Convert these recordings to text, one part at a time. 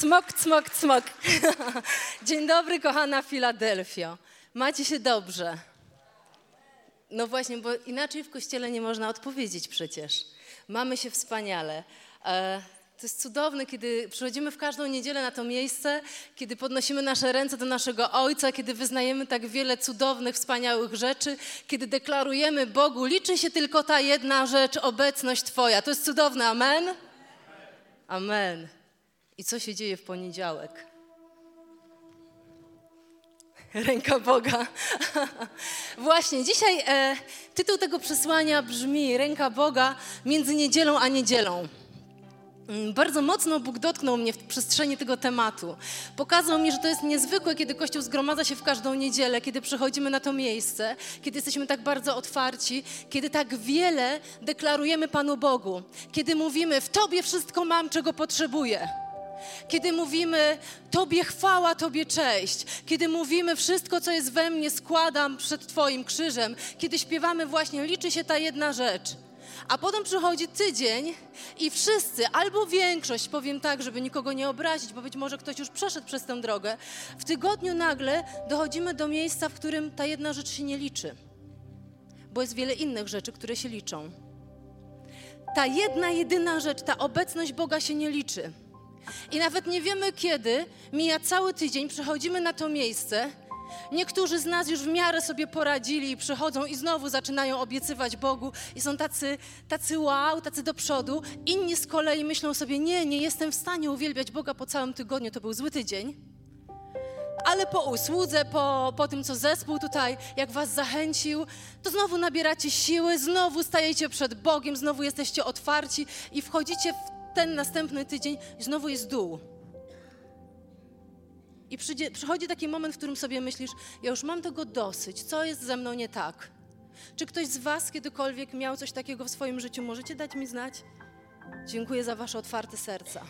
Cmok, cmok, cmok. Dzień dobry, kochana Filadelfio. Macie się dobrze? No właśnie, bo inaczej w kościele nie można odpowiedzieć przecież. Mamy się wspaniale. E, to jest cudowne, kiedy przychodzimy w każdą niedzielę na to miejsce, kiedy podnosimy nasze ręce do naszego Ojca, kiedy wyznajemy tak wiele cudownych, wspaniałych rzeczy, kiedy deklarujemy Bogu, liczy się tylko ta jedna rzecz, obecność Twoja. To jest cudowne. Amen? Amen. I co się dzieje w poniedziałek? Ręka Boga. Właśnie, dzisiaj e, tytuł tego przesłania brzmi Ręka Boga między niedzielą a niedzielą. Mm, bardzo mocno Bóg dotknął mnie w przestrzeni tego tematu. Pokazał mi, że to jest niezwykłe, kiedy Kościół zgromadza się w każdą niedzielę, kiedy przychodzimy na to miejsce, kiedy jesteśmy tak bardzo otwarci, kiedy tak wiele deklarujemy Panu Bogu, kiedy mówimy: W Tobie wszystko mam, czego potrzebuję. Kiedy mówimy Tobie chwała, Tobie cześć, kiedy mówimy wszystko, co jest we mnie, składam przed Twoim krzyżem, kiedy śpiewamy właśnie, liczy się ta jedna rzecz. A potem przychodzi tydzień i wszyscy, albo większość, powiem tak, żeby nikogo nie obrazić, bo być może ktoś już przeszedł przez tę drogę, w tygodniu nagle dochodzimy do miejsca, w którym ta jedna rzecz się nie liczy, bo jest wiele innych rzeczy, które się liczą. Ta jedna, jedyna rzecz, ta obecność Boga się nie liczy. I nawet nie wiemy kiedy, mija cały tydzień, przychodzimy na to miejsce. Niektórzy z nas już w miarę sobie poradzili i przychodzą i znowu zaczynają obiecywać Bogu i są tacy, tacy wow, tacy do przodu. Inni z kolei myślą sobie, nie, nie jestem w stanie uwielbiać Boga po całym tygodniu, to był zły tydzień. Ale po usłudze, po, po tym, co zespół tutaj, jak was zachęcił, to znowu nabieracie siły, znowu stajecie przed Bogiem, znowu jesteście otwarci i wchodzicie w ten następny tydzień znowu jest dół. I przyjdzie, przychodzi taki moment, w którym sobie myślisz, ja już mam tego dosyć, co jest ze mną nie tak? Czy ktoś z Was kiedykolwiek miał coś takiego w swoim życiu? Możecie dać mi znać? Dziękuję za Wasze otwarte serca.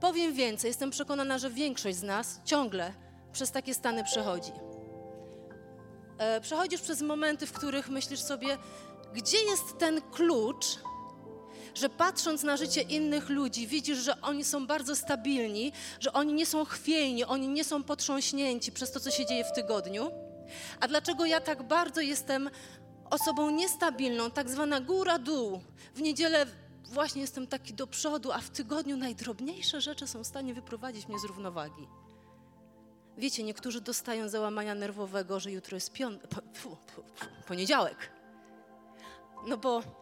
Powiem więcej, jestem przekonana, że większość z nas ciągle przez takie stany przechodzi. E, przechodzisz przez momenty, w których myślisz sobie, gdzie jest ten klucz, że patrząc na życie innych ludzi, widzisz, że oni są bardzo stabilni, że oni nie są chwiejni, oni nie są potrząśnięci przez to, co się dzieje w tygodniu. A dlaczego ja tak bardzo jestem osobą niestabilną, tak zwana góra-dół? W niedzielę właśnie jestem taki do przodu, a w tygodniu najdrobniejsze rzeczy są w stanie wyprowadzić mnie z równowagi. Wiecie, niektórzy dostają załamania nerwowego, że jutro jest po, poniedziałek. No bo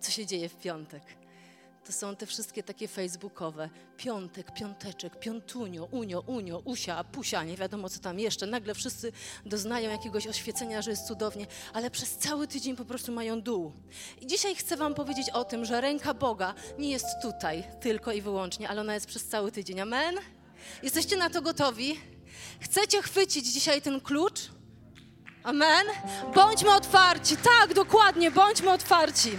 co się dzieje w piątek. To są te wszystkie takie facebookowe. Piątek, piąteczek, piątunio, unio, unio, usia, pusia, nie wiadomo co tam jeszcze. Nagle wszyscy doznają jakiegoś oświecenia, że jest cudownie, ale przez cały tydzień po prostu mają dół. I dzisiaj chcę Wam powiedzieć o tym, że ręka Boga nie jest tutaj tylko i wyłącznie, ale ona jest przez cały tydzień. Amen? Jesteście na to gotowi? Chcecie chwycić dzisiaj ten klucz? Amen? Bądźmy otwarci. Tak, dokładnie, bądźmy otwarci.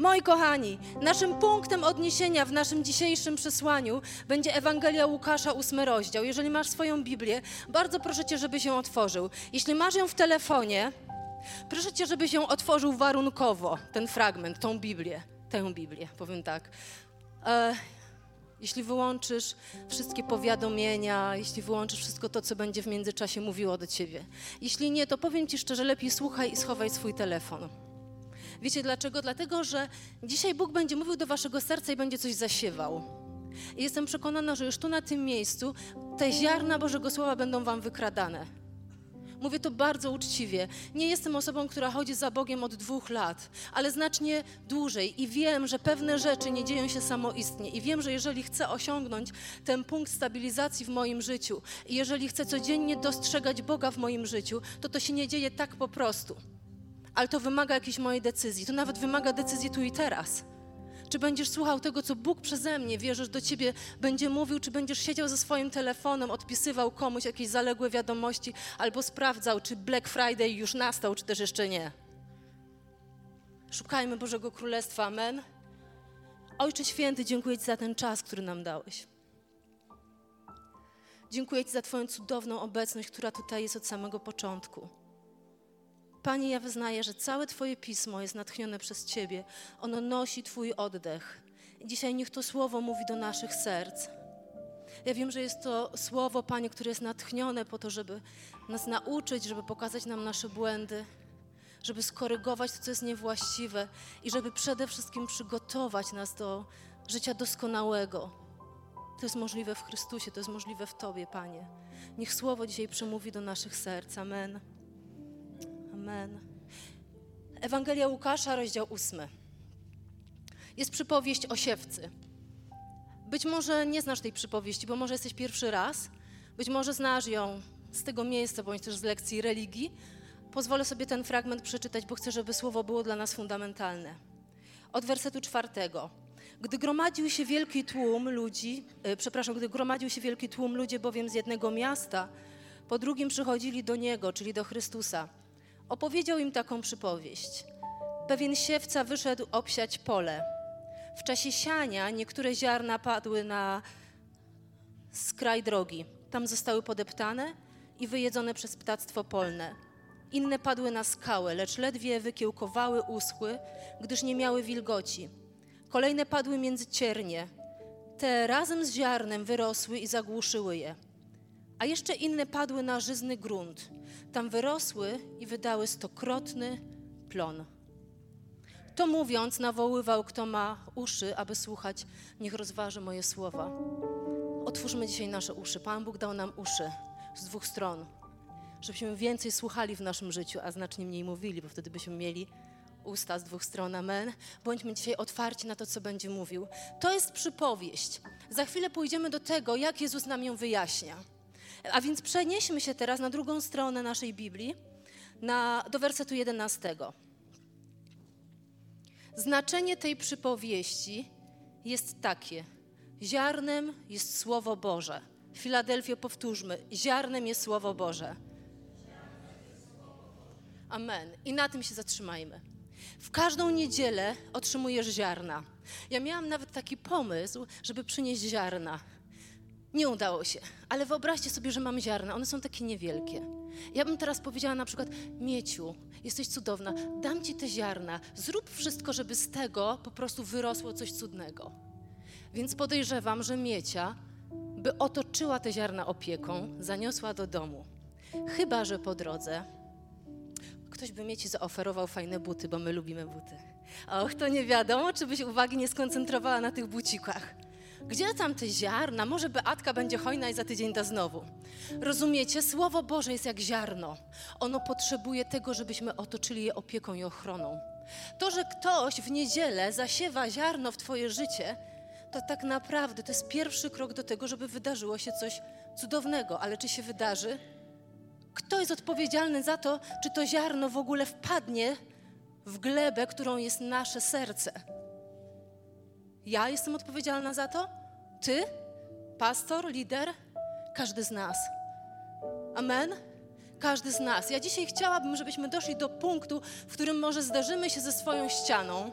Moi kochani, naszym punktem odniesienia w naszym dzisiejszym przesłaniu będzie Ewangelia Łukasza, ósmy rozdział. Jeżeli masz swoją Biblię, bardzo proszę Cię, żebyś ją otworzył. Jeśli masz ją w telefonie, proszę Cię, żebyś ją otworzył warunkowo, ten fragment, tą Biblię, tę Biblię, powiem tak. E, jeśli wyłączysz wszystkie powiadomienia, jeśli wyłączysz wszystko to, co będzie w międzyczasie mówiło do Ciebie. Jeśli nie, to powiem Ci szczerze, lepiej słuchaj i schowaj swój telefon. Wiecie dlaczego? Dlatego, że dzisiaj Bóg będzie mówił do waszego serca i będzie coś zasiewał. I jestem przekonana, że już tu na tym miejscu te ziarna Bożego Słowa będą wam wykradane. Mówię to bardzo uczciwie. Nie jestem osobą, która chodzi za Bogiem od dwóch lat, ale znacznie dłużej i wiem, że pewne rzeczy nie dzieją się samoistnie. I wiem, że jeżeli chcę osiągnąć ten punkt stabilizacji w moim życiu i jeżeli chcę codziennie dostrzegać Boga w moim życiu, to to się nie dzieje tak po prostu ale to wymaga jakiejś mojej decyzji. To nawet wymaga decyzji tu i teraz. Czy będziesz słuchał tego, co Bóg przeze mnie, wierzysz, do ciebie będzie mówił, czy będziesz siedział ze swoim telefonem, odpisywał komuś jakieś zaległe wiadomości, albo sprawdzał, czy Black Friday już nastał, czy też jeszcze nie. Szukajmy Bożego Królestwa, amen. Ojcze Święty, dziękuję Ci za ten czas, który nam dałeś. Dziękuję Ci za Twoją cudowną obecność, która tutaj jest od samego początku. Panie, ja wyznaję, że całe Twoje pismo jest natchnione przez Ciebie. Ono nosi Twój oddech. Dzisiaj niech to słowo mówi do naszych serc. Ja wiem, że jest to słowo, Panie, które jest natchnione po to, żeby nas nauczyć, żeby pokazać nam nasze błędy, żeby skorygować to, co jest niewłaściwe i żeby przede wszystkim przygotować nas do życia doskonałego. To jest możliwe w Chrystusie, to jest możliwe w Tobie, Panie. Niech Słowo dzisiaj przemówi do naszych serc. Amen. Amen. Ewangelia Łukasza, rozdział ósmy. Jest przypowieść o siewcy. Być może nie znasz tej przypowieści, bo może jesteś pierwszy raz. Być może znasz ją z tego miejsca, bądź też z lekcji religii. Pozwolę sobie ten fragment przeczytać, bo chcę, żeby słowo było dla nas fundamentalne. Od wersetu czwartego. Gdy gromadził się wielki tłum ludzi, e, przepraszam, gdy gromadził się wielki tłum ludzie bowiem z jednego miasta, po drugim przychodzili do Niego, czyli do Chrystusa. Opowiedział im taką przypowieść. Pewien siewca wyszedł obsiać pole. W czasie siania niektóre ziarna padły na skraj drogi. Tam zostały podeptane i wyjedzone przez ptactwo polne. Inne padły na skałę, lecz ledwie wykiełkowały, uschły, gdyż nie miały wilgoci. Kolejne padły między ciernie. Te razem z ziarnem wyrosły i zagłuszyły je. A jeszcze inne padły na żyzny grunt. Tam wyrosły i wydały stokrotny plon. To mówiąc, nawoływał, kto ma uszy, aby słuchać, niech rozważy moje słowa. Otwórzmy dzisiaj nasze uszy. Pan Bóg dał nam uszy z dwóch stron, żebyśmy więcej słuchali w naszym życiu, a znacznie mniej mówili, bo wtedy byśmy mieli usta z dwóch stron. Amen. Bądźmy dzisiaj otwarci na to, co będzie mówił. To jest przypowieść. Za chwilę pójdziemy do tego, jak Jezus nam ją wyjaśnia. A więc przenieśmy się teraz na drugą stronę naszej Biblii, na, do wersetu 11. Znaczenie tej przypowieści jest takie. Ziarnem jest Słowo Boże. Filadelfio, powtórzmy. Ziarnem jest Słowo Boże. Amen. I na tym się zatrzymajmy. W każdą niedzielę otrzymujesz ziarna. Ja miałam nawet taki pomysł, żeby przynieść ziarna. Nie udało się, ale wyobraźcie sobie, że mam ziarna, one są takie niewielkie. Ja bym teraz powiedziała na przykład, Mieciu, jesteś cudowna, dam ci te ziarna, zrób wszystko, żeby z tego po prostu wyrosło coś cudnego. Więc podejrzewam, że Miecia by otoczyła te ziarna opieką, zaniosła do domu. Chyba, że po drodze ktoś by Mieci zaoferował fajne buty, bo my lubimy buty. Och, to nie wiadomo, czy byś uwagi nie skoncentrowała na tych bucikach. Gdzie tam te ziarna? Może Beatka będzie hojna i za tydzień da znowu. Rozumiecie? Słowo Boże jest jak ziarno. Ono potrzebuje tego, żebyśmy otoczyli je opieką i ochroną. To, że ktoś w niedzielę zasiewa ziarno w Twoje życie, to tak naprawdę to jest pierwszy krok do tego, żeby wydarzyło się coś cudownego. Ale czy się wydarzy? Kto jest odpowiedzialny za to, czy to ziarno w ogóle wpadnie w glebę, którą jest nasze serce? Ja jestem odpowiedzialna za to? Ty? Pastor? Lider? Każdy z nas. Amen? Każdy z nas. Ja dzisiaj chciałabym, żebyśmy doszli do punktu, w którym może zderzymy się ze swoją ścianą.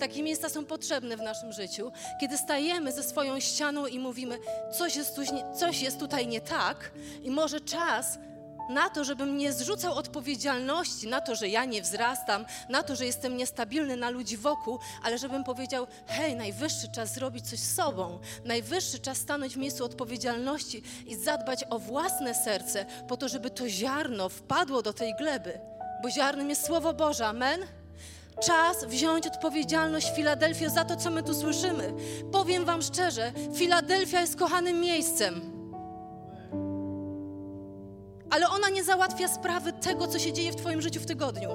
Takie miejsca są potrzebne w naszym życiu, kiedy stajemy ze swoją ścianą i mówimy, coś jest, tu, coś jest tutaj nie tak, i może czas na to, żebym nie zrzucał odpowiedzialności na to, że ja nie wzrastam, na to, że jestem niestabilny na ludzi wokół, ale żebym powiedział: hej, najwyższy czas zrobić coś z sobą, najwyższy czas stanąć w miejscu odpowiedzialności i zadbać o własne serce, po to, żeby to ziarno wpadło do tej gleby, bo ziarnem jest Słowo Boże, amen? Czas wziąć odpowiedzialność Filadelfio za to, co my tu słyszymy. Powiem Wam szczerze, Filadelfia jest kochanym miejscem ale ona nie załatwia sprawy tego, co się dzieje w Twoim życiu w tygodniu.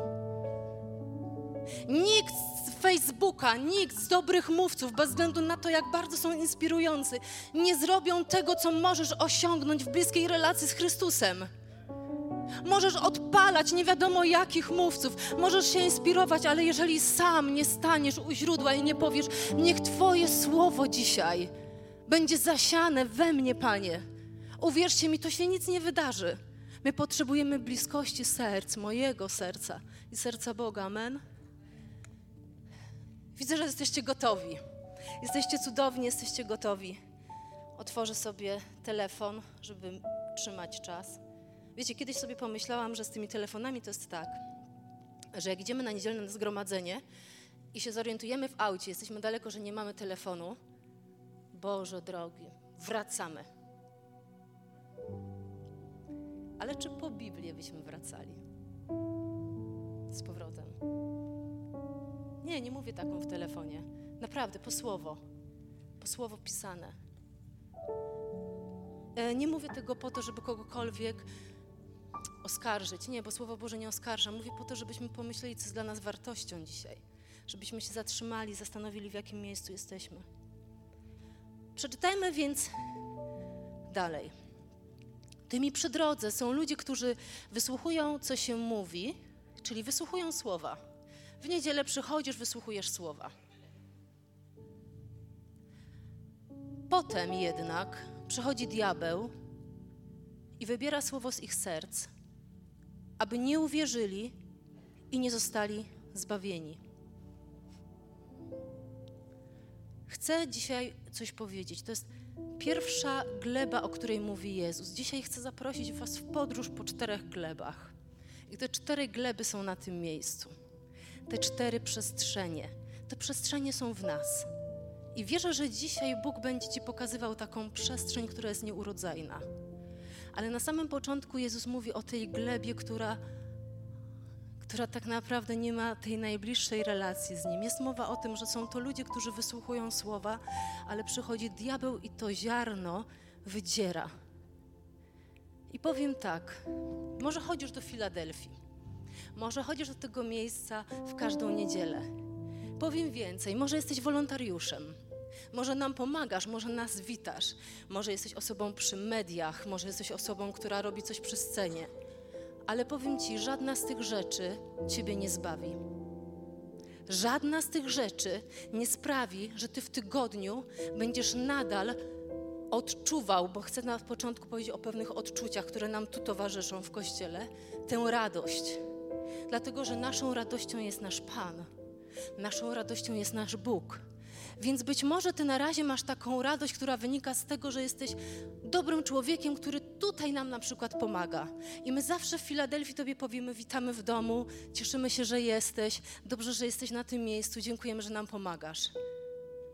Nikt z Facebooka, nikt z dobrych mówców, bez względu na to, jak bardzo są inspirujący, nie zrobią tego, co możesz osiągnąć w bliskiej relacji z Chrystusem. Możesz odpalać nie wiadomo jakich mówców, możesz się inspirować, ale jeżeli sam nie staniesz u źródła i nie powiesz, niech Twoje słowo dzisiaj będzie zasiane we mnie, Panie. Uwierzcie mi, to się nic nie wydarzy. My potrzebujemy bliskości serc, mojego serca i serca Boga. Amen. Widzę, że jesteście gotowi. Jesteście cudowni, jesteście gotowi. Otworzę sobie telefon, żeby trzymać czas. Wiecie, kiedyś sobie pomyślałam, że z tymi telefonami to jest tak, że jak idziemy na niedzielne zgromadzenie i się zorientujemy w aucie, jesteśmy daleko, że nie mamy telefonu, Boże drogi, wracamy. Ale czy po Biblię byśmy wracali? Z powrotem. Nie, nie mówię taką w telefonie. Naprawdę, po słowo. Po słowo pisane. E, nie mówię tego po to, żeby kogokolwiek oskarżyć. Nie, bo Słowo Boże nie oskarża. Mówię po to, żebyśmy pomyśleli, co jest dla nas wartością dzisiaj. Żebyśmy się zatrzymali, zastanowili, w jakim miejscu jesteśmy. Przeczytajmy więc dalej. Tymi przy drodze są ludzie, którzy wysłuchują, co się mówi, czyli wysłuchują słowa. W niedzielę przychodzisz, wysłuchujesz słowa. Potem jednak przychodzi diabeł i wybiera słowo z ich serc, aby nie uwierzyli i nie zostali zbawieni. Chcę dzisiaj coś powiedzieć. To jest pierwsza gleba, o której mówi Jezus. Dzisiaj chcę zaprosić Was w podróż po czterech glebach. I te cztery gleby są na tym miejscu. Te cztery przestrzenie. Te przestrzenie są w nas. I wierzę, że dzisiaj Bóg będzie Ci pokazywał taką przestrzeń, która jest nieurodzajna. Ale na samym początku Jezus mówi o tej glebie, która, która tak naprawdę nie ma tej najbliższej relacji z Nim. Jest mowa o tym, że są to ludzie, którzy wysłuchują słowa, ale przychodzi diabeł i to ziarno wydziera. I powiem tak, może chodzisz do Filadelfii, może chodzisz do tego miejsca w każdą niedzielę. Powiem więcej, może jesteś wolontariuszem, może nam pomagasz, może nas witasz, może jesteś osobą przy mediach, może jesteś osobą, która robi coś przy scenie. Ale powiem Ci, żadna z tych rzeczy Ciebie nie zbawi. Żadna z tych rzeczy nie sprawi, że Ty w tygodniu będziesz nadal odczuwał, bo chcę na początku powiedzieć o pewnych odczuciach, które nam tu towarzyszą w Kościele, tę radość. Dlatego, że naszą radością jest nasz Pan, naszą radością jest nasz Bóg. Więc być może ty na razie masz taką radość, która wynika z tego, że jesteś dobrym człowiekiem, który tutaj nam na przykład pomaga. I my zawsze w Filadelfii tobie powiemy: Witamy w domu, cieszymy się, że jesteś, dobrze, że jesteś na tym miejscu, dziękujemy, że nam pomagasz.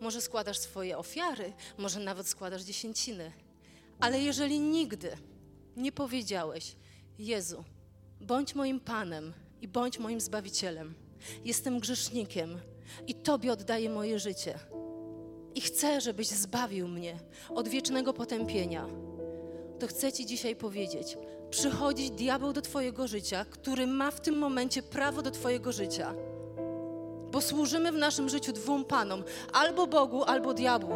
Może składasz swoje ofiary, może nawet składasz dziesięciny. Ale jeżeli nigdy nie powiedziałeś: Jezu, bądź moim Panem i bądź moim Zbawicielem, jestem grzesznikiem i Tobie oddaję moje życie i chcę, żebyś zbawił mnie od wiecznego potępienia, to chcę Ci dzisiaj powiedzieć: przychodzi diabeł do Twojego życia, który ma w tym momencie prawo do Twojego życia. Bo służymy w naszym życiu dwóm panom: albo Bogu, albo diabłu.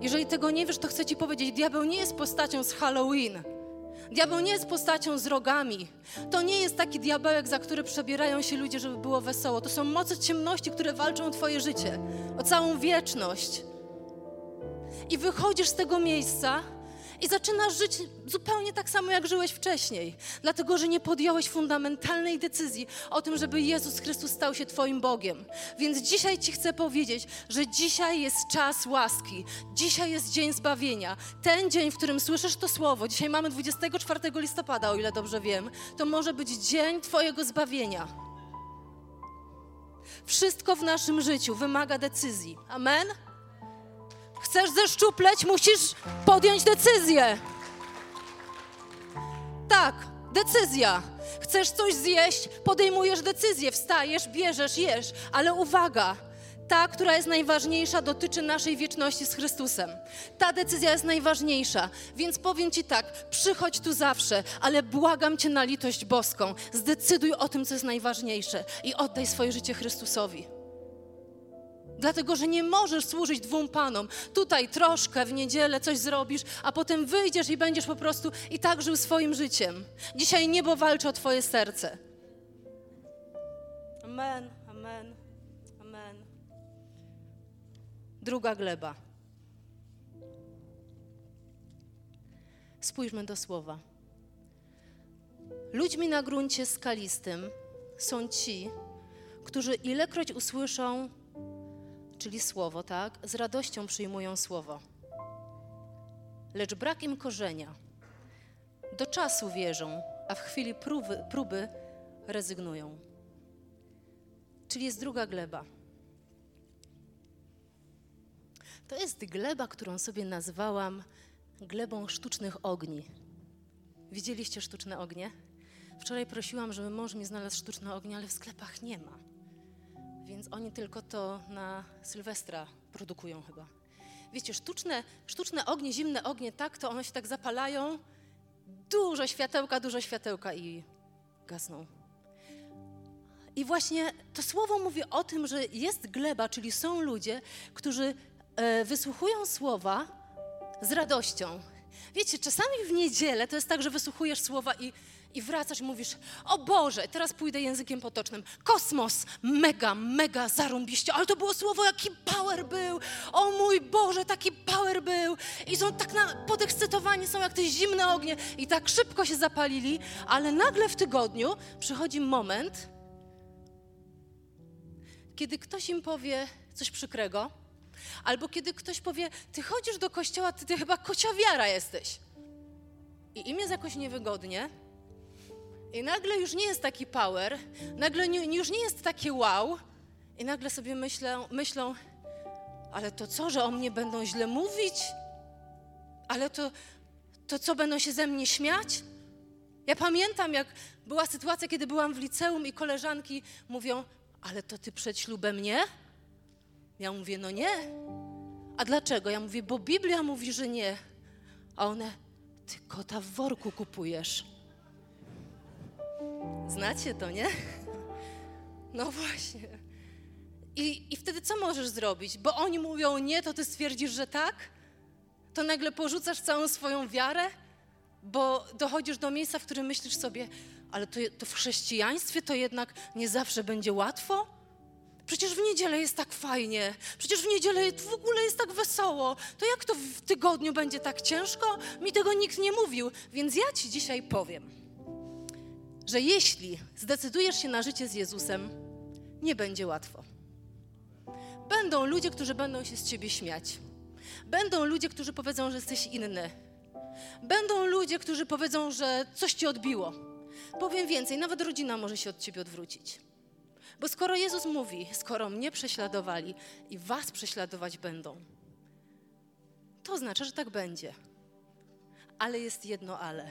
Jeżeli tego nie wiesz, to chcę Ci powiedzieć: diabeł nie jest postacią z Halloween. Diabeł nie jest postacią z rogami. To nie jest taki diabełek, za który przebierają się ludzie, żeby było wesoło. To są moce ciemności, które walczą o Twoje życie, o całą wieczność i wychodzisz z tego miejsca i zaczynasz żyć zupełnie tak samo, jak żyłeś wcześniej, dlatego że nie podjąłeś fundamentalnej decyzji o tym, żeby Jezus Chrystus stał się Twoim Bogiem. Więc dzisiaj Ci chcę powiedzieć, że dzisiaj jest czas łaski, dzisiaj jest dzień zbawienia. Ten dzień, w którym słyszysz to słowo, dzisiaj mamy 24 listopada, o ile dobrze wiem, to może być dzień Twojego zbawienia. Wszystko w naszym życiu wymaga decyzji. Amen? Chcesz zeszczupleć, musisz podjąć decyzję. Tak, decyzja. Chcesz coś zjeść, podejmujesz decyzję, wstajesz, bierzesz, jesz. Ale uwaga, ta, która jest najważniejsza, dotyczy naszej wieczności z Chrystusem. Ta decyzja jest najważniejsza, więc powiem Ci tak: przychodź tu zawsze, ale błagam Cię na litość boską. Zdecyduj o tym, co jest najważniejsze i oddaj swoje życie Chrystusowi. Dlatego, że nie możesz służyć dwóm panom. Tutaj troszkę w niedzielę coś zrobisz, a potem wyjdziesz i będziesz po prostu i tak żył swoim życiem. Dzisiaj niebo walczy o Twoje serce. Amen, amen, amen. Druga gleba. Spójrzmy do słowa. Ludźmi na gruncie skalistym są ci, którzy ilekroć usłyszą, czyli słowo, tak, z radością przyjmują słowo. Lecz brak im korzenia. Do czasu wierzą, a w chwili próby, próby rezygnują. Czyli jest druga gleba. To jest gleba, którą sobie nazwałam glebą sztucznych ogni. Widzieliście sztuczne ognie? Wczoraj prosiłam, żeby mąż mi znalazł sztuczne ognie, ale w sklepach nie ma. Więc oni tylko to na Sylwestra produkują chyba. Wiecie, sztuczne, sztuczne ognie, zimne ognie, tak, to one się tak zapalają. Dużo światełka, dużo światełka i gasną. I właśnie to słowo mówi o tym, że jest gleba, czyli są ludzie, którzy e, wysłuchują słowa z radością. Wiecie, czasami w niedzielę to jest tak, że wysłuchujesz słowa i i wracasz i mówisz, o Boże, teraz pójdę językiem potocznym. Kosmos, mega, mega zarąbiście, ale to było słowo, jaki power był. O mój Boże, taki power był. I są tak na, podekscytowani, są jak te zimne ognie i tak szybko się zapalili, ale nagle w tygodniu przychodzi moment, kiedy ktoś im powie coś przykrego, albo kiedy ktoś powie, ty chodzisz do kościoła, ty, ty chyba kociowiara jesteś. I im jest jakoś niewygodnie, i nagle już nie jest taki power, nagle nie, już nie jest takie wow, i nagle sobie myślę, myślą, ale to co, że o mnie będą źle mówić? Ale to, to co, będą się ze mnie śmiać? Ja pamiętam, jak była sytuacja, kiedy byłam w liceum i koleżanki mówią, ale to ty przed ślubem nie? Ja mówię, no nie. A dlaczego? Ja mówię, bo Biblia mówi, że nie. A one, ty kota w worku kupujesz. Znacie to, nie? No właśnie. I, I wtedy co możesz zrobić? Bo oni mówią nie, to ty stwierdzisz, że tak? To nagle porzucasz całą swoją wiarę? Bo dochodzisz do miejsca, w którym myślisz sobie, ale to, to w chrześcijaństwie to jednak nie zawsze będzie łatwo? Przecież w niedzielę jest tak fajnie, przecież w niedzielę w ogóle jest tak wesoło. To jak to w tygodniu będzie tak ciężko? Mi tego nikt nie mówił, więc ja ci dzisiaj powiem że jeśli zdecydujesz się na życie z Jezusem, nie będzie łatwo. Będą ludzie, którzy będą się z ciebie śmiać. Będą ludzie, którzy powiedzą, że jesteś inny. Będą ludzie, którzy powiedzą, że coś ci odbiło. Powiem więcej, nawet rodzina może się od ciebie odwrócić. Bo skoro Jezus mówi, skoro mnie prześladowali i was prześladować będą, to oznacza, że tak będzie. Ale jest jedno ale,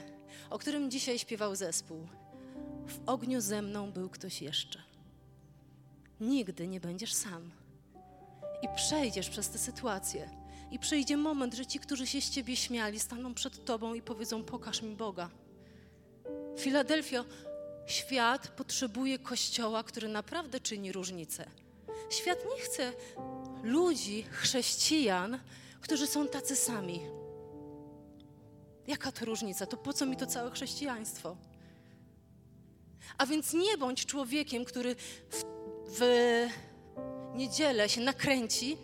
o którym dzisiaj śpiewał zespół w ogniu ze mną był ktoś jeszcze. Nigdy nie będziesz sam. I przejdziesz przez tę sytuację. I przyjdzie moment, że ci, którzy się z ciebie śmiali, staną przed tobą i powiedzą: Pokaż mi Boga. Filadelfio, świat potrzebuje kościoła, który naprawdę czyni różnicę. Świat nie chce ludzi, chrześcijan, którzy są tacy sami. Jaka to różnica? To po co mi to całe chrześcijaństwo? A więc nie bądź człowiekiem, który w, w niedzielę się nakręci,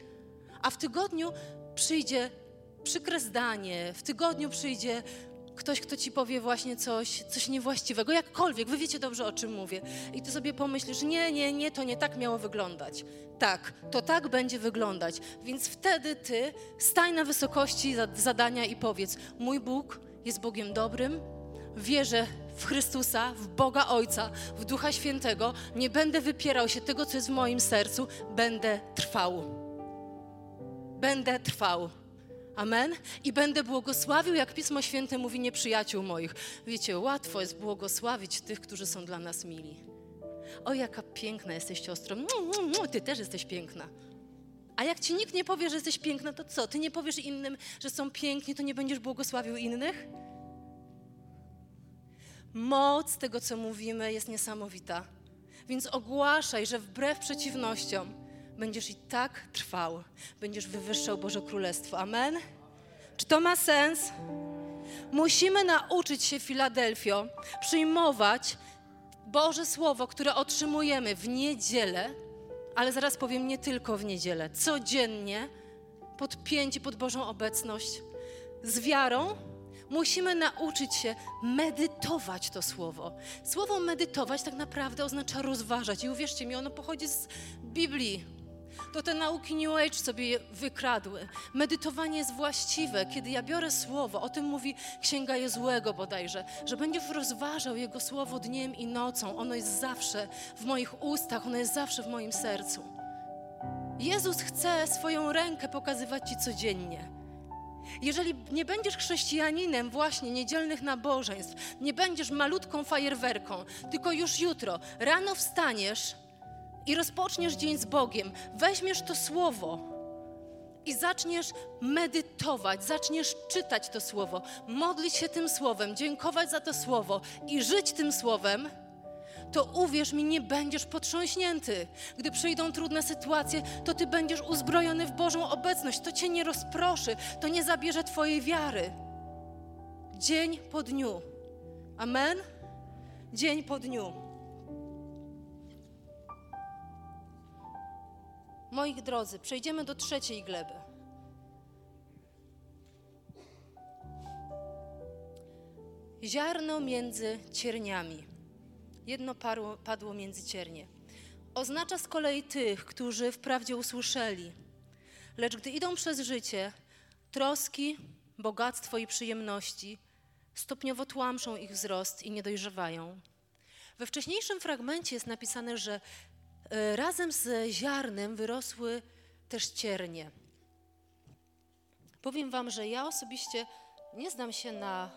a w tygodniu przyjdzie przykre zdanie, w tygodniu przyjdzie ktoś, kto ci powie właśnie coś, coś niewłaściwego, jakkolwiek, wy wiecie dobrze, o czym mówię. I ty sobie pomyślisz, nie, nie, nie, to nie tak miało wyglądać. Tak, to tak będzie wyglądać. Więc wtedy ty staj na wysokości zadania i powiedz, mój Bóg jest Bogiem dobrym, wierzę w Chrystusa, w Boga Ojca, w Ducha Świętego, nie będę wypierał się tego, co jest w moim sercu, będę trwał. Będę trwał. Amen. I będę błogosławił, jak Pismo Święte mówi, nieprzyjaciół moich. Wiecie, łatwo jest błogosławić tych, którzy są dla nas mili. O, jaka piękna jesteś siostro. Ty też jesteś piękna. A jak ci nikt nie powie, że jesteś piękna, to co? Ty nie powiesz innym, że są piękni, to nie będziesz błogosławił innych? Moc tego, co mówimy, jest niesamowita. Więc ogłaszaj, że wbrew przeciwnościom będziesz i tak trwał, będziesz wywyższał Boże Królestwo. Amen? Czy to ma sens? Musimy nauczyć się, Filadelfio, przyjmować Boże Słowo, które otrzymujemy w niedzielę, ale zaraz powiem nie tylko w niedzielę, codziennie, podpięci pod Bożą obecność, z wiarą, musimy nauczyć się medytować to słowo. Słowo medytować tak naprawdę oznacza rozważać. I uwierzcie mi, ono pochodzi z Biblii. To te nauki New Age sobie wykradły. Medytowanie jest właściwe. Kiedy ja biorę słowo, o tym mówi Księga Jezłego bodajże, że będziesz rozważał Jego słowo dniem i nocą. Ono jest zawsze w moich ustach, ono jest zawsze w moim sercu. Jezus chce swoją rękę pokazywać Ci codziennie. Jeżeli nie będziesz chrześcijaninem właśnie niedzielnych nabożeństw, nie będziesz malutką fajerwerką, tylko już jutro rano wstaniesz i rozpoczniesz dzień z Bogiem, weźmiesz to słowo i zaczniesz medytować, zaczniesz czytać to słowo, modlić się tym słowem, dziękować za to słowo i żyć tym słowem, to uwierz mi, nie będziesz potrząśnięty. Gdy przyjdą trudne sytuacje, to ty będziesz uzbrojony w Bożą obecność. To cię nie rozproszy, to nie zabierze twojej wiary. Dzień po dniu. Amen? Dzień po dniu. Moi drodzy, przejdziemy do trzeciej gleby. Ziarno między cierniami jedno padło między ciernie. Oznacza z kolei tych, którzy wprawdzie usłyszeli, lecz gdy idą przez życie, troski, bogactwo i przyjemności stopniowo tłamszą ich wzrost i nie dojrzewają. We wcześniejszym fragmencie jest napisane, że razem z ziarnem wyrosły też ciernie. Powiem Wam, że ja osobiście nie znam się na,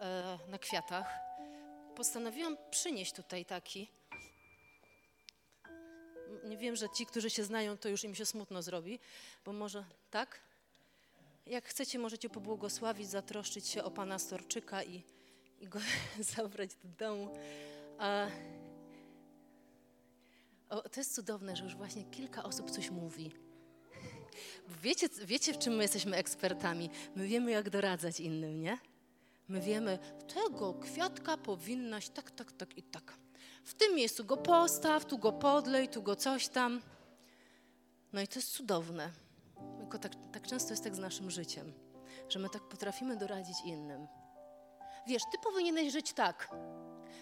e, na kwiatach, postanowiłam przynieść tutaj taki. Nie wiem, że ci, którzy się znają, to już im się smutno zrobi, bo może tak? Jak chcecie, możecie pobłogosławić, zatroszczyć się o pana Storczyka i, i go zabrać do domu. A, o, to jest cudowne, że już właśnie kilka osób coś mówi. Wiecie, wiecie, w czym my jesteśmy ekspertami? My wiemy, jak doradzać innym, nie? My wiemy, tego kwiatka powinnaś tak, tak, tak i tak. W tym miejscu go postaw, tu go podlej, tu go coś tam. No i to jest cudowne. Tylko tak, tak często jest tak z naszym życiem, że my tak potrafimy doradzić innym. Wiesz, ty powinieneś żyć tak.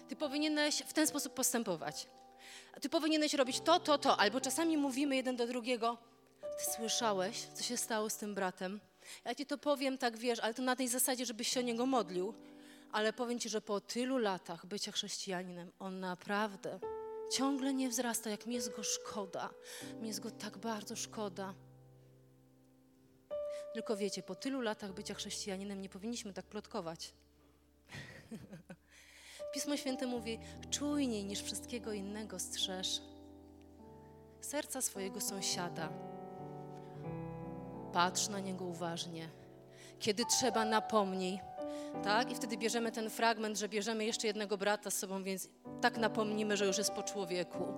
Ty powinieneś w ten sposób postępować. Ty powinieneś robić to, to, to. Albo czasami mówimy jeden do drugiego, ty słyszałeś, co się stało z tym bratem? Ja ci to powiem, tak wiesz, ale to na tej zasadzie, żebyś się o niego modlił. Ale powiem ci, że po tylu latach bycia chrześcijaninem, on naprawdę ciągle nie wzrasta, jak mi jest go szkoda. Mi jest go tak bardzo szkoda. Tylko wiecie, po tylu latach bycia chrześcijaninem nie powinniśmy tak plotkować. Pismo Święte mówi: czujniej niż wszystkiego innego strzeż serca swojego sąsiada patrz na niego uważnie. Kiedy trzeba, napomnij. Tak? I wtedy bierzemy ten fragment, że bierzemy jeszcze jednego brata z sobą, więc tak napomnimy, że już jest po człowieku.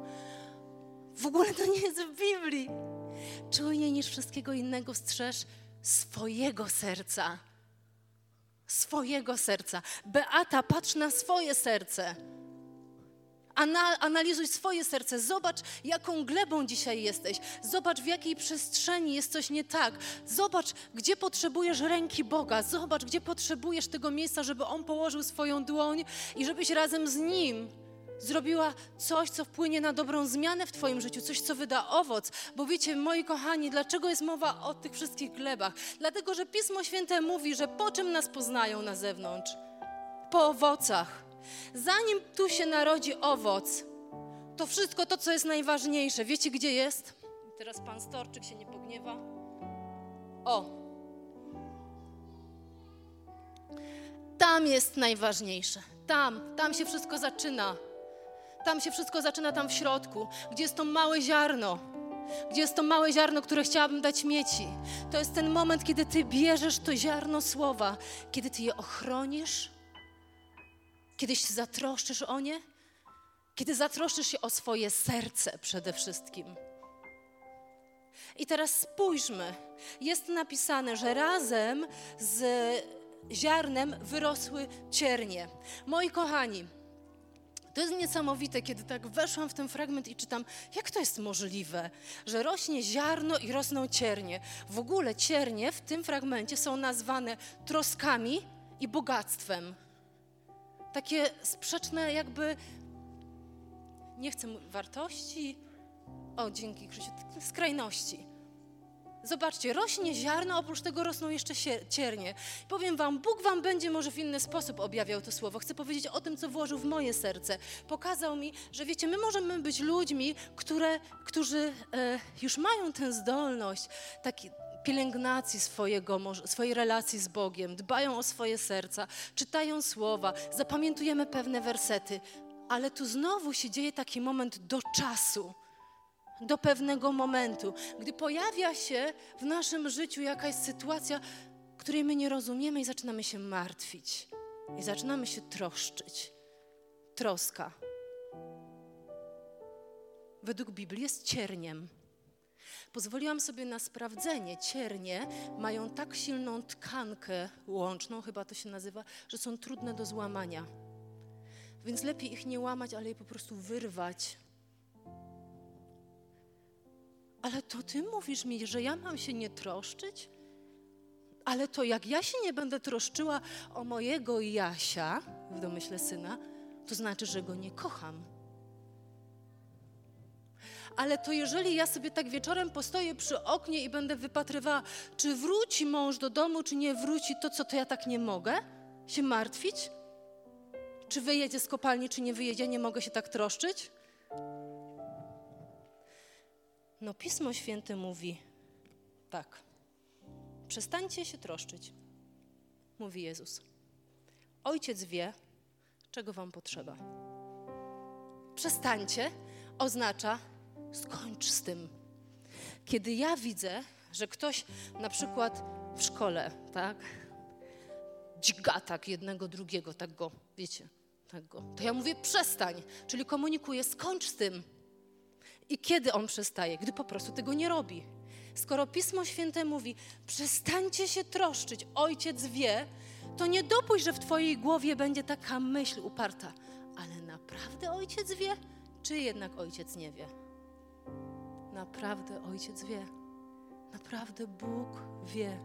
W ogóle to nie jest w Biblii. Czujniej niż wszystkiego innego strzeż swojego serca. Swojego serca. Beata, patrz na swoje serce. Analizuj swoje serce, zobacz, jaką glebą dzisiaj jesteś. Zobacz, w jakiej przestrzeni jest coś nie tak. Zobacz, gdzie potrzebujesz ręki Boga. Zobacz, gdzie potrzebujesz tego miejsca, żeby On położył swoją dłoń i żebyś razem z Nim zrobiła coś, co wpłynie na dobrą zmianę w Twoim życiu, coś, co wyda owoc. Bo wiecie, moi kochani, dlaczego jest mowa o tych wszystkich glebach? Dlatego, że Pismo Święte mówi, że po czym nas poznają na zewnątrz? Po owocach. Zanim tu się narodzi owoc, to wszystko to, co jest najważniejsze, wiecie gdzie jest? Teraz pan Storczyk się nie pogniewa. O! Tam jest najważniejsze. Tam, tam się wszystko zaczyna. Tam się wszystko zaczyna, tam w środku, gdzie jest to małe ziarno, gdzie jest to małe ziarno, które chciałabym dać mieci. To jest ten moment, kiedy ty bierzesz to ziarno słowa, kiedy ty je ochronisz, Kiedyś się zatroszczysz o nie? Kiedy zatroszczysz się o swoje serce przede wszystkim. I teraz spójrzmy. Jest napisane, że razem z ziarnem wyrosły ciernie. Moi kochani, to jest niesamowite, kiedy tak weszłam w ten fragment i czytam, jak to jest możliwe, że rośnie ziarno i rosną ciernie. W ogóle ciernie w tym fragmencie są nazwane troskami i bogactwem. Takie sprzeczne jakby, nie chcę wartości, o dzięki Krzysiu, skrajności. Zobaczcie, rośnie ziarno, oprócz tego rosną jeszcze ciernie. Powiem wam, Bóg wam będzie może w inny sposób objawiał to słowo. Chcę powiedzieć o tym, co włożył w moje serce. Pokazał mi, że wiecie, my możemy być ludźmi, które, którzy e, już mają tę zdolność taki, pielęgnacji swojego, swojej relacji z Bogiem, dbają o swoje serca, czytają słowa, zapamiętujemy pewne wersety, ale tu znowu się dzieje taki moment do czasu do pewnego momentu. Gdy pojawia się w naszym życiu jakaś sytuacja, której my nie rozumiemy i zaczynamy się martwić, i zaczynamy się troszczyć. Troska. Według Biblii jest cierniem. Pozwoliłam sobie na sprawdzenie. Ciernie mają tak silną tkankę łączną, chyba to się nazywa, że są trudne do złamania. Więc lepiej ich nie łamać, ale je po prostu wyrwać ale to ty mówisz mi, że ja mam się nie troszczyć? Ale to jak ja się nie będę troszczyła o mojego Jasia, w domyśle syna, to znaczy, że go nie kocham. Ale to jeżeli ja sobie tak wieczorem postoję przy oknie i będę wypatrywała, czy wróci mąż do domu, czy nie wróci, to co, to ja tak nie mogę się martwić? Czy wyjedzie z kopalni, czy nie wyjedzie, nie mogę się tak troszczyć? No, Pismo Święte mówi tak. Przestańcie się troszczyć, mówi Jezus. Ojciec wie, czego wam potrzeba. Przestańcie oznacza skończ z tym. Kiedy ja widzę, że ktoś na przykład w szkole, tak, dźga tak jednego, drugiego, tak go, wiecie, tak go, to ja mówię przestań, czyli komunikuję, skończ z tym. I kiedy on przestaje? Gdy po prostu tego nie robi. Skoro Pismo Święte mówi, przestańcie się troszczyć, ojciec wie, to nie dopuść, że w Twojej głowie będzie taka myśl uparta. Ale naprawdę ojciec wie, czy jednak ojciec nie wie? Naprawdę ojciec wie. Naprawdę Bóg wie.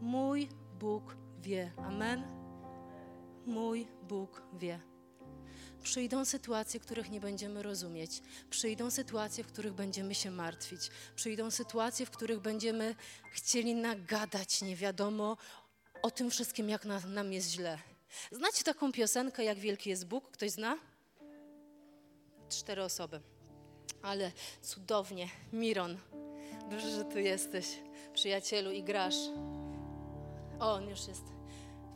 Mój Bóg wie. Amen. Mój Bóg wie. Przyjdą sytuacje, których nie będziemy rozumieć. Przyjdą sytuacje, w których będziemy się martwić. Przyjdą sytuacje, w których będziemy chcieli nagadać nie wiadomo o tym wszystkim, jak na, nam jest źle. Znacie taką piosenkę, jak wielki jest Bóg? Ktoś zna? Cztery osoby. Ale cudownie. Miron, dobrze, że tu jesteś, przyjacielu, i grasz. O, on już jest.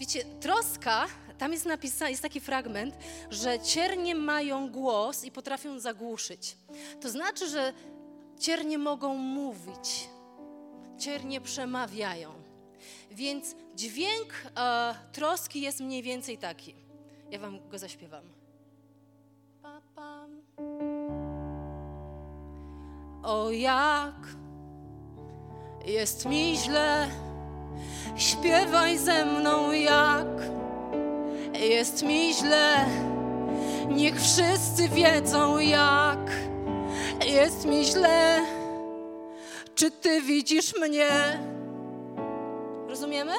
Wiecie, troska, tam jest napisany, jest taki fragment, że ciernie mają głos i potrafią zagłuszyć. To znaczy, że ciernie mogą mówić, ciernie przemawiają. Więc dźwięk e, troski jest mniej więcej taki. Ja wam go zaśpiewam. O jak jest mi źle Śpiewaj ze mną jak jest mi źle. Niech wszyscy wiedzą jak jest mi źle. Czy ty widzisz mnie? Rozumiemy?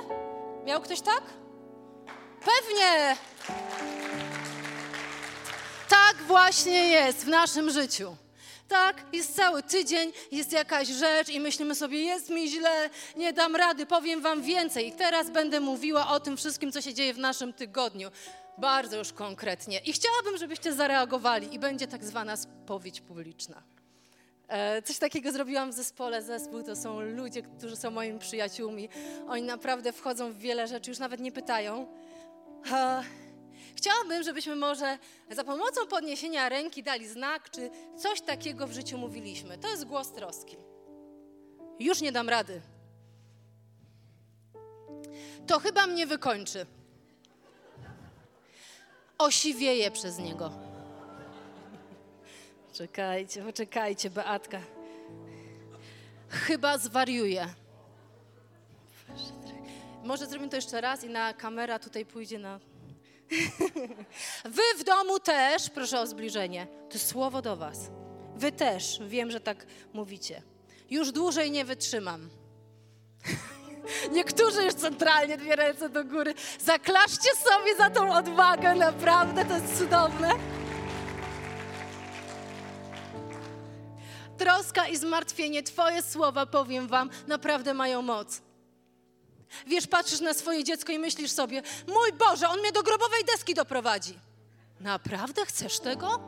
Miał ktoś tak? Pewnie. Tak właśnie jest w naszym życiu. Tak, jest cały tydzień, jest jakaś rzecz i myślimy sobie, jest mi źle, nie dam rady, powiem wam więcej. I teraz będę mówiła o tym wszystkim, co się dzieje w naszym tygodniu. Bardzo już konkretnie. I chciałabym, żebyście zareagowali i będzie tak zwana spowiedź publiczna. E, coś takiego zrobiłam w zespole. Zespół to są ludzie, którzy są moimi przyjaciółmi. Oni naprawdę wchodzą w wiele rzeczy, już nawet nie pytają. Chciałabym, żebyśmy może za pomocą podniesienia ręki dali znak, czy coś takiego w życiu mówiliśmy. To jest głos troski. Już nie dam rady. To chyba mnie wykończy. Osiwieję przez niego. Czekajcie, poczekajcie, Beatka. chyba zwariuje. Może zrobimy to jeszcze raz i na kamera tutaj pójdzie na. Wy w domu też, proszę o zbliżenie. To słowo do Was. Wy też, wiem, że tak mówicie. Już dłużej nie wytrzymam. Niektórzy już centralnie dwie ręce do góry. Zaklaszcie sobie za tą odwagę, naprawdę to jest cudowne. Troska i zmartwienie, Twoje słowa, powiem Wam, naprawdę mają moc. Wiesz, patrzysz na swoje dziecko i myślisz sobie, mój Boże, on mnie do grobowej deski doprowadzi. Naprawdę chcesz tego?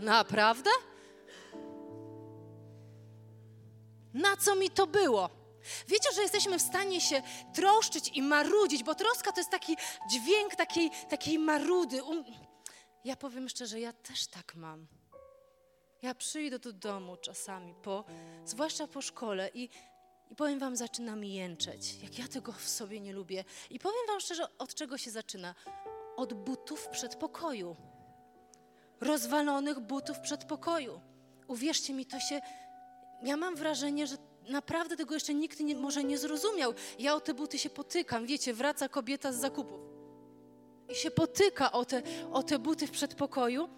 Naprawdę? Na co mi to było? Wiecie, że jesteśmy w stanie się troszczyć i marudzić, bo troska to jest taki dźwięk takiej, takiej marudy. Um, ja powiem szczerze, ja też tak mam. Ja przyjdę do domu czasami, po, zwłaszcza po szkole i, i powiem wam, zaczynam jęczeć, jak ja tego w sobie nie lubię. I powiem wam szczerze, od czego się zaczyna? Od butów przedpokoju. Rozwalonych butów przedpokoju. Uwierzcie mi, to się... Ja mam wrażenie, że naprawdę tego jeszcze nikt nie, może nie zrozumiał. Ja o te buty się potykam. Wiecie, wraca kobieta z zakupów i się potyka o te, o te buty w przedpokoju.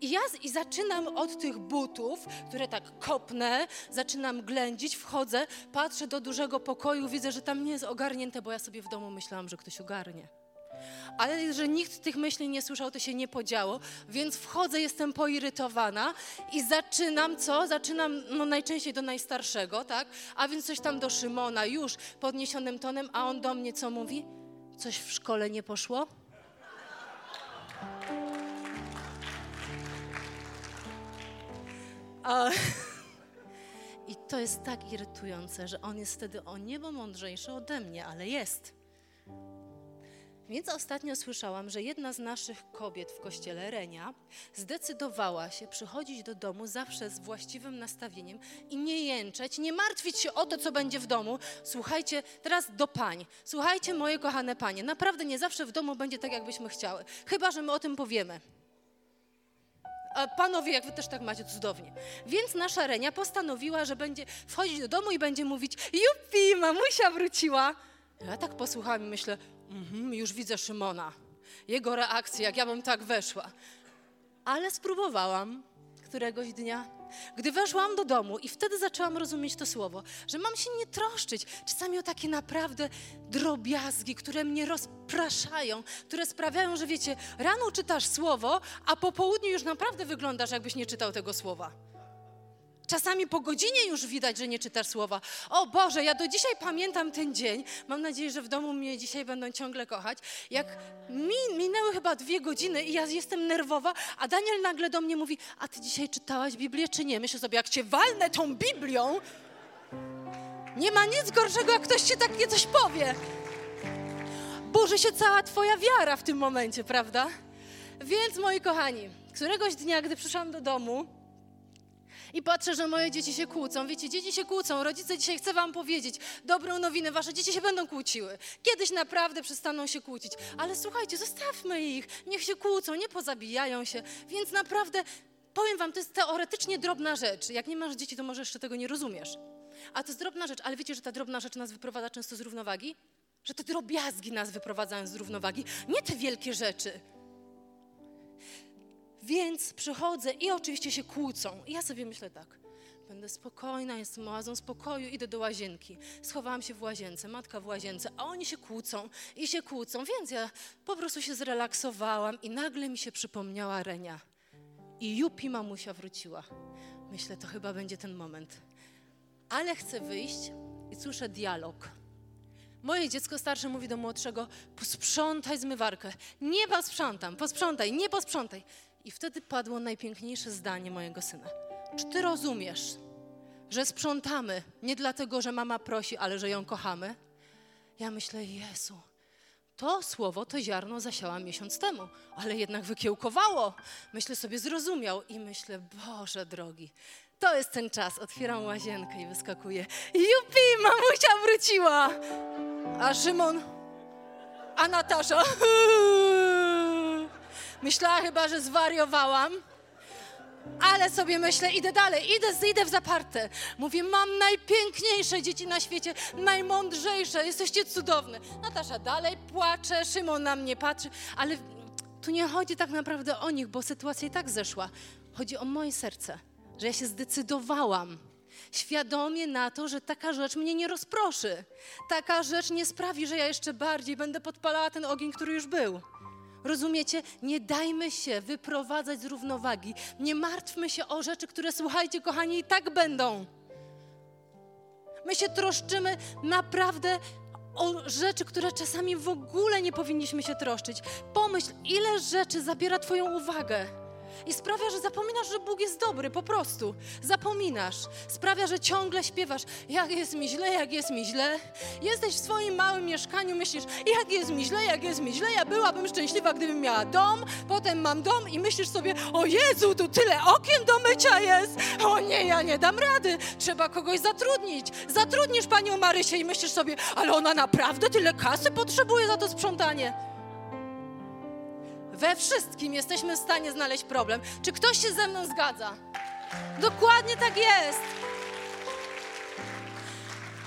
I ja i zaczynam od tych butów, które tak kopnę, zaczynam ględzić, wchodzę, patrzę do dużego pokoju, widzę, że tam nie jest ogarnięte, bo ja sobie w domu myślałam, że ktoś ogarnie. Ale że nikt tych myśli nie słyszał, to się nie podziało, więc wchodzę, jestem poirytowana i zaczynam co? Zaczynam no, najczęściej do najstarszego, tak? A więc coś tam do Szymona, już podniesionym tonem, a on do mnie co mówi? Coś w szkole nie poszło? I to jest tak irytujące, że on jest wtedy o niebo mądrzejszy ode mnie, ale jest. Więc ostatnio słyszałam, że jedna z naszych kobiet w kościele Renia zdecydowała się przychodzić do domu zawsze z właściwym nastawieniem i nie jęczeć, nie martwić się o to, co będzie w domu. Słuchajcie, teraz do pań. Słuchajcie, moje kochane panie, naprawdę nie zawsze w domu będzie tak, jakbyśmy chciały. Chyba, że my o tym powiemy. A panowie, jak wy też tak macie, cudownie. Więc nasza Renia postanowiła, że będzie wchodzić do domu i będzie mówić jupi, mamusia wróciła. Ja tak posłuchałam i myślę, mhm, już widzę Szymona. Jego reakcję, jak ja bym tak weszła. Ale spróbowałam któregoś dnia, gdy weszłam do domu i wtedy zaczęłam rozumieć to słowo, że mam się nie troszczyć czasami o takie naprawdę drobiazgi, które mnie rozpraszają, które sprawiają, że wiecie, rano czytasz słowo, a po południu już naprawdę wyglądasz, jakbyś nie czytał tego słowa. Czasami po godzinie już widać, że nie czytasz słowa. O Boże, ja do dzisiaj pamiętam ten dzień. Mam nadzieję, że w domu mnie dzisiaj będą ciągle kochać. Jak mi, minęły chyba dwie godziny i ja jestem nerwowa, a Daniel nagle do mnie mówi, a ty dzisiaj czytałaś Biblię czy nie? Myślę sobie, jak cię walnę tą Biblią, nie ma nic gorszego, jak ktoś ci takie coś powie. Burzy się cała twoja wiara w tym momencie, prawda? Więc moi kochani, któregoś dnia, gdy przyszłam do domu, i patrzę, że moje dzieci się kłócą. Wiecie, dzieci się kłócą. Rodzice, dzisiaj chcę wam powiedzieć dobrą nowinę. Wasze dzieci się będą kłóciły. Kiedyś naprawdę przestaną się kłócić. Ale słuchajcie, zostawmy ich. Niech się kłócą, nie pozabijają się. Więc naprawdę, powiem wam, to jest teoretycznie drobna rzecz. Jak nie masz dzieci, to może jeszcze tego nie rozumiesz. A to jest drobna rzecz, ale wiecie, że ta drobna rzecz nas wyprowadza często z równowagi? Że te drobiazgi nas wyprowadzają z równowagi, nie te wielkie rzeczy. Więc przychodzę i oczywiście się kłócą. I ja sobie myślę tak, będę spokojna, jestem oazą spokoju, idę do łazienki. Schowałam się w łazience, matka w łazience, a oni się kłócą i się kłócą, więc ja po prostu się zrelaksowałam i nagle mi się przypomniała Renia. I Jupi mamusia wróciła. Myślę, to chyba będzie ten moment. Ale chcę wyjść i słyszę dialog. Moje dziecko starsze mówi do młodszego: posprzątaj zmywarkę. Nie posprzątam, posprzątaj, nie posprzątaj. I wtedy padło najpiękniejsze zdanie mojego syna. Czy ty rozumiesz, że sprzątamy nie dlatego, że mama prosi, ale że ją kochamy? Ja myślę, Jezu, to słowo, to ziarno zasiałam miesiąc temu, ale jednak wykiełkowało. Myślę sobie, zrozumiał i myślę, Boże drogi, to jest ten czas. Otwieram łazienkę i wyskakuję. Jupi, mamusia wróciła! A Szymon, a Natasza, Myślała chyba, że zwariowałam. Ale sobie myślę, idę dalej, idę, idę w zaparte. Mówię, mam najpiękniejsze dzieci na świecie, najmądrzejsze, jesteście cudowne. Natasza dalej płacze, Szymon na mnie patrzy, ale tu nie chodzi tak naprawdę o nich, bo sytuacja i tak zeszła. Chodzi o moje serce, że ja się zdecydowałam świadomie na to, że taka rzecz mnie nie rozproszy. Taka rzecz nie sprawi, że ja jeszcze bardziej będę podpalała ten ogień, który już był. Rozumiecie? Nie dajmy się wyprowadzać z równowagi. Nie martwmy się o rzeczy, które, słuchajcie, kochani, i tak będą. My się troszczymy naprawdę o rzeczy, które czasami w ogóle nie powinniśmy się troszczyć. Pomyśl, ile rzeczy zabiera Twoją uwagę i sprawia, że zapominasz, że Bóg jest dobry, po prostu. Zapominasz. Sprawia, że ciągle śpiewasz, jak jest mi źle, jak jest mi źle. Jesteś w swoim małym mieszkaniu, myślisz, jak jest mi źle, jak jest mi źle. Ja byłabym szczęśliwa, gdybym miała dom, potem mam dom i myślisz sobie, o Jezu, tu tyle okien do mycia jest. O nie, ja nie dam rady. Trzeba kogoś zatrudnić. Zatrudnisz panią Marysię i myślisz sobie, ale ona naprawdę tyle kasy potrzebuje za to sprzątanie. We wszystkim jesteśmy w stanie znaleźć problem. Czy ktoś się ze mną zgadza? Dokładnie tak jest.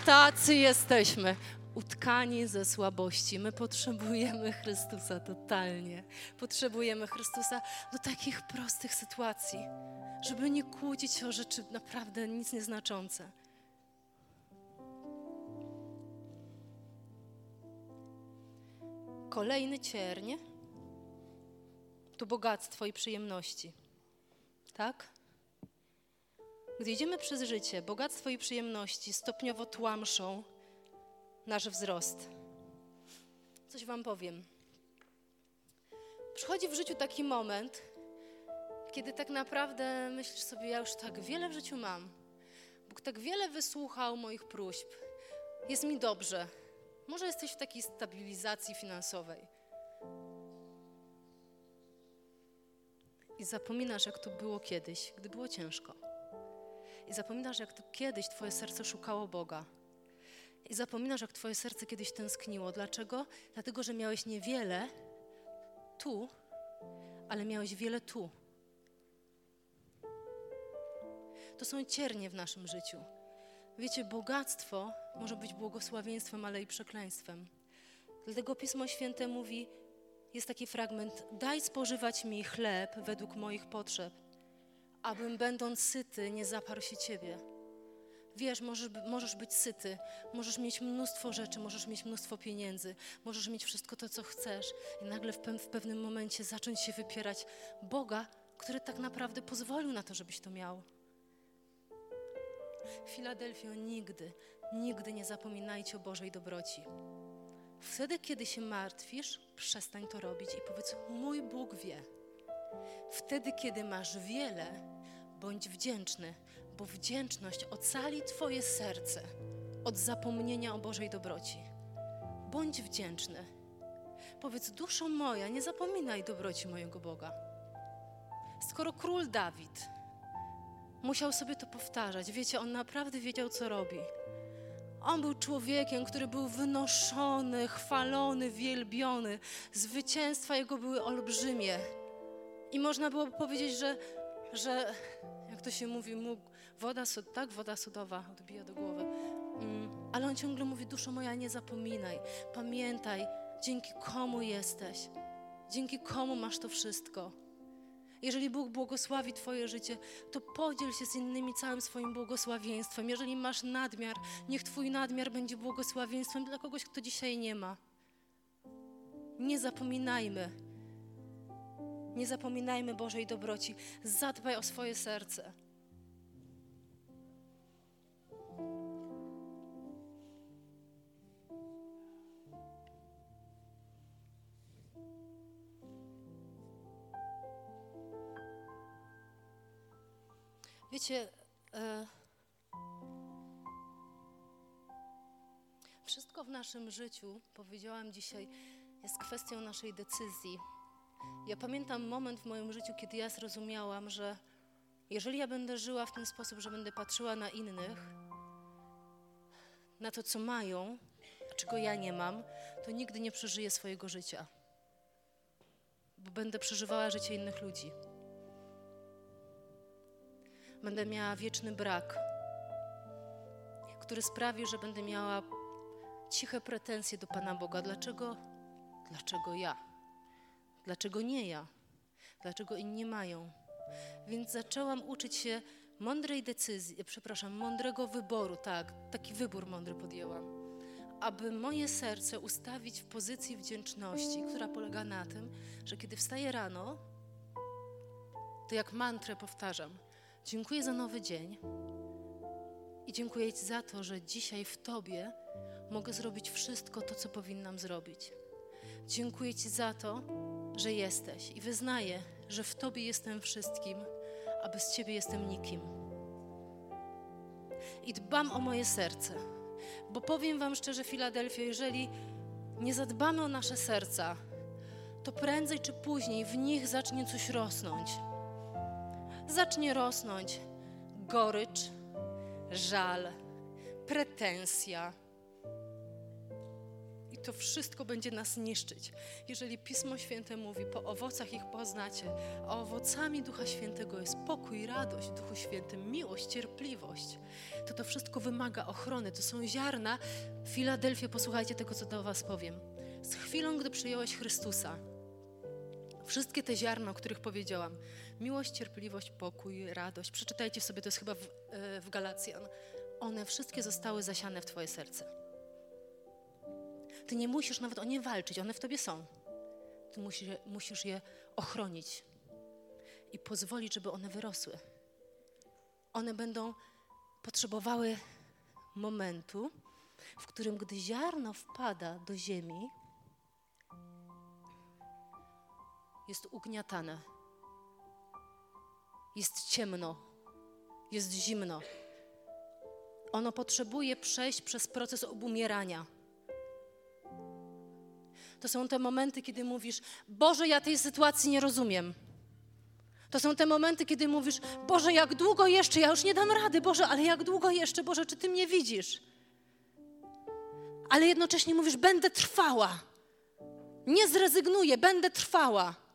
Tacy jesteśmy, utkani ze słabości. My potrzebujemy Chrystusa totalnie. Potrzebujemy Chrystusa do takich prostych sytuacji, żeby nie kłócić się o rzeczy naprawdę nic nieznaczące. Kolejny cierń to bogactwo i przyjemności. Tak? Gdy idziemy przez życie, bogactwo i przyjemności stopniowo tłamszą nasz wzrost. Coś Wam powiem. Przychodzi w życiu taki moment, kiedy tak naprawdę myślisz sobie, ja już tak wiele w życiu mam. Bóg tak wiele wysłuchał moich próśb. Jest mi dobrze. Może jesteś w takiej stabilizacji finansowej. I zapominasz, jak to było kiedyś, gdy było ciężko. I zapominasz, jak to kiedyś Twoje serce szukało Boga. I zapominasz, jak Twoje serce kiedyś tęskniło. Dlaczego? Dlatego, że miałeś niewiele tu, ale miałeś wiele tu. To są ciernie w naszym życiu. Wiecie, bogactwo może być błogosławieństwem, ale i przekleństwem. Dlatego Pismo Święte mówi: jest taki fragment: Daj spożywać mi chleb według moich potrzeb, abym będąc syty nie zaparł się ciebie. Wiesz, możesz, możesz być syty, możesz mieć mnóstwo rzeczy, możesz mieć mnóstwo pieniędzy, możesz mieć wszystko to, co chcesz, i nagle w, pe w pewnym momencie zacząć się wypierać Boga, który tak naprawdę pozwolił na to, żebyś to miał. Filadelfio, nigdy, nigdy nie zapominajcie o Bożej dobroci. Wtedy, kiedy się martwisz, przestań to robić i powiedz: Mój Bóg wie. Wtedy, kiedy masz wiele, bądź wdzięczny, bo wdzięczność ocali Twoje serce od zapomnienia o Bożej dobroci. Bądź wdzięczny. Powiedz: Duszo moja, nie zapominaj dobroci mojego Boga. Skoro król Dawid musiał sobie to powtarzać, wiecie, on naprawdę wiedział, co robi. On był człowiekiem, który był wynoszony, chwalony, wielbiony. Zwycięstwa jego były olbrzymie. I można było powiedzieć, że, że jak to się mówi, mógł, woda, tak, woda sodowa odbija do głowy. Mm, ale on ciągle mówi, duszo moja, nie zapominaj, pamiętaj, dzięki komu jesteś, dzięki komu masz to wszystko. Jeżeli Bóg błogosławi Twoje życie, to podziel się z innymi całym swoim błogosławieństwem. Jeżeli masz nadmiar, niech Twój nadmiar będzie błogosławieństwem dla kogoś, kto dzisiaj nie ma. Nie zapominajmy. Nie zapominajmy Bożej dobroci. Zadbaj o swoje serce. Wiecie, e, wszystko w naszym życiu, powiedziałam dzisiaj, jest kwestią naszej decyzji. Ja pamiętam moment w moim życiu, kiedy ja zrozumiałam, że jeżeli ja będę żyła w ten sposób, że będę patrzyła na innych, na to, co mają, czego ja nie mam, to nigdy nie przeżyję swojego życia, bo będę przeżywała życie innych ludzi. Będę miała wieczny brak, który sprawi, że będę miała ciche pretensje do Pana Boga. Dlaczego? Dlaczego ja? Dlaczego nie ja? Dlaczego inni mają? Więc zaczęłam uczyć się mądrej decyzji, przepraszam, mądrego wyboru, tak, taki wybór mądry podjęłam aby moje serce ustawić w pozycji wdzięczności, która polega na tym, że kiedy wstaję rano, to jak mantrę powtarzam: Dziękuję za nowy dzień i dziękuję Ci za to, że dzisiaj w Tobie mogę zrobić wszystko to, co powinnam zrobić. Dziękuję Ci za to, że jesteś i wyznaję, że w Tobie jestem wszystkim, a bez Ciebie jestem nikim. I dbam o moje serce, bo powiem Wam szczerze, Filadelfio, jeżeli nie zadbamy o nasze serca, to prędzej czy później w nich zacznie coś rosnąć. Zacznie rosnąć gorycz, żal, pretensja. I to wszystko będzie nas niszczyć. Jeżeli Pismo Święte mówi, po owocach ich poznacie, a owocami Ducha Świętego jest pokój, radość w Duchu Świętym, miłość, cierpliwość, to to wszystko wymaga ochrony. To są ziarna. Filadelfia, posłuchajcie tego, co do Was powiem. Z chwilą, gdy przyjąłeś Chrystusa, wszystkie te ziarna, o których powiedziałam, miłość, cierpliwość, pokój, radość, przeczytajcie sobie, to jest chyba w, e, w Galacjan, one wszystkie zostały zasiane w Twoje serce. Ty nie musisz nawet o nie walczyć, one w Tobie są. Ty musisz, musisz je ochronić i pozwolić, żeby one wyrosły. One będą potrzebowały momentu, w którym gdy ziarno wpada do ziemi, jest ugniatane, jest ciemno, jest zimno. Ono potrzebuje przejść przez proces obumierania. To są te momenty, kiedy mówisz: Boże, ja tej sytuacji nie rozumiem. To są te momenty, kiedy mówisz: Boże, jak długo jeszcze? Ja już nie dam rady, Boże, ale jak długo jeszcze? Boże, czy Ty mnie widzisz? Ale jednocześnie mówisz: Będę trwała. Nie zrezygnuję, będę trwała.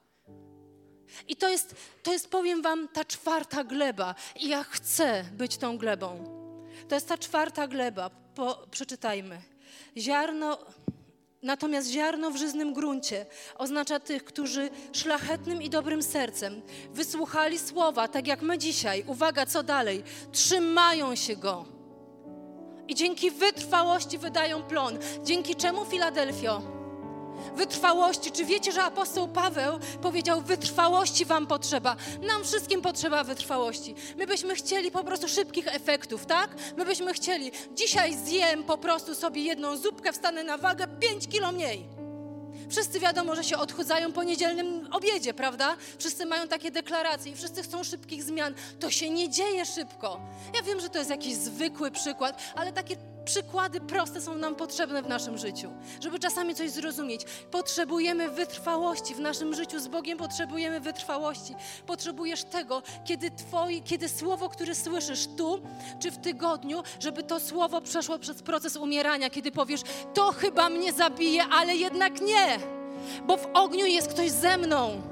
I to jest, to jest, powiem Wam, ta czwarta gleba. I ja chcę być tą glebą. To jest ta czwarta gleba. Po, przeczytajmy. Ziarno, natomiast ziarno w żyznym gruncie oznacza tych, którzy szlachetnym i dobrym sercem wysłuchali słowa, tak jak my dzisiaj. Uwaga, co dalej? Trzymają się go. I dzięki wytrwałości wydają plon. Dzięki czemu Filadelfio? Wytrwałości. Czy wiecie, że apostoł Paweł powiedział: Wytrwałości Wam potrzeba? Nam wszystkim potrzeba wytrwałości. My byśmy chcieli po prostu szybkich efektów, tak? My byśmy chcieli, dzisiaj zjem po prostu sobie jedną zupkę, wstanę na wagę 5 kilo mniej. Wszyscy wiadomo, że się odchudzają po niedzielnym obiedzie, prawda? Wszyscy mają takie deklaracje i wszyscy chcą szybkich zmian. To się nie dzieje szybko. Ja wiem, że to jest jakiś zwykły przykład, ale takie przykłady proste są nam potrzebne w naszym życiu, żeby czasami coś zrozumieć. Potrzebujemy wytrwałości w naszym życiu z Bogiem, potrzebujemy wytrwałości. Potrzebujesz tego, kiedy, twoi, kiedy słowo, które słyszysz tu czy w tygodniu, żeby to słowo przeszło przez proces umierania, kiedy powiesz, to chyba mnie zabije, ale jednak nie, bo w ogniu jest ktoś ze mną.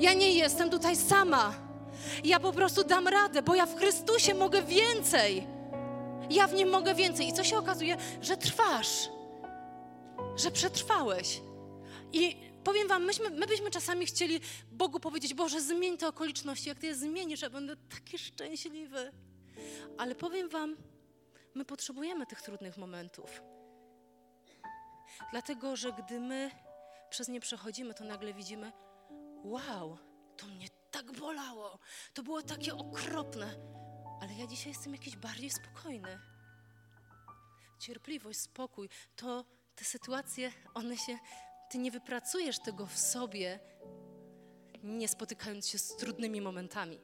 Ja nie jestem tutaj sama. Ja po prostu dam radę, bo ja w Chrystusie mogę więcej. Ja w nim mogę więcej. I co się okazuje? Że trwasz, że przetrwałeś. I powiem Wam, myśmy, my byśmy czasami chcieli Bogu powiedzieć: Boże, zmień te okoliczności. Jak Ty je zmienisz, ja będę taki szczęśliwy. Ale powiem Wam, my potrzebujemy tych trudnych momentów. Dlatego, że gdy my przez nie przechodzimy, to nagle widzimy: Wow, to mnie tak bolało, to było takie okropne ale ja dzisiaj jestem jakiś bardziej spokojny. Cierpliwość, spokój, to te sytuacje, one się, ty nie wypracujesz tego w sobie, nie spotykając się z trudnymi momentami.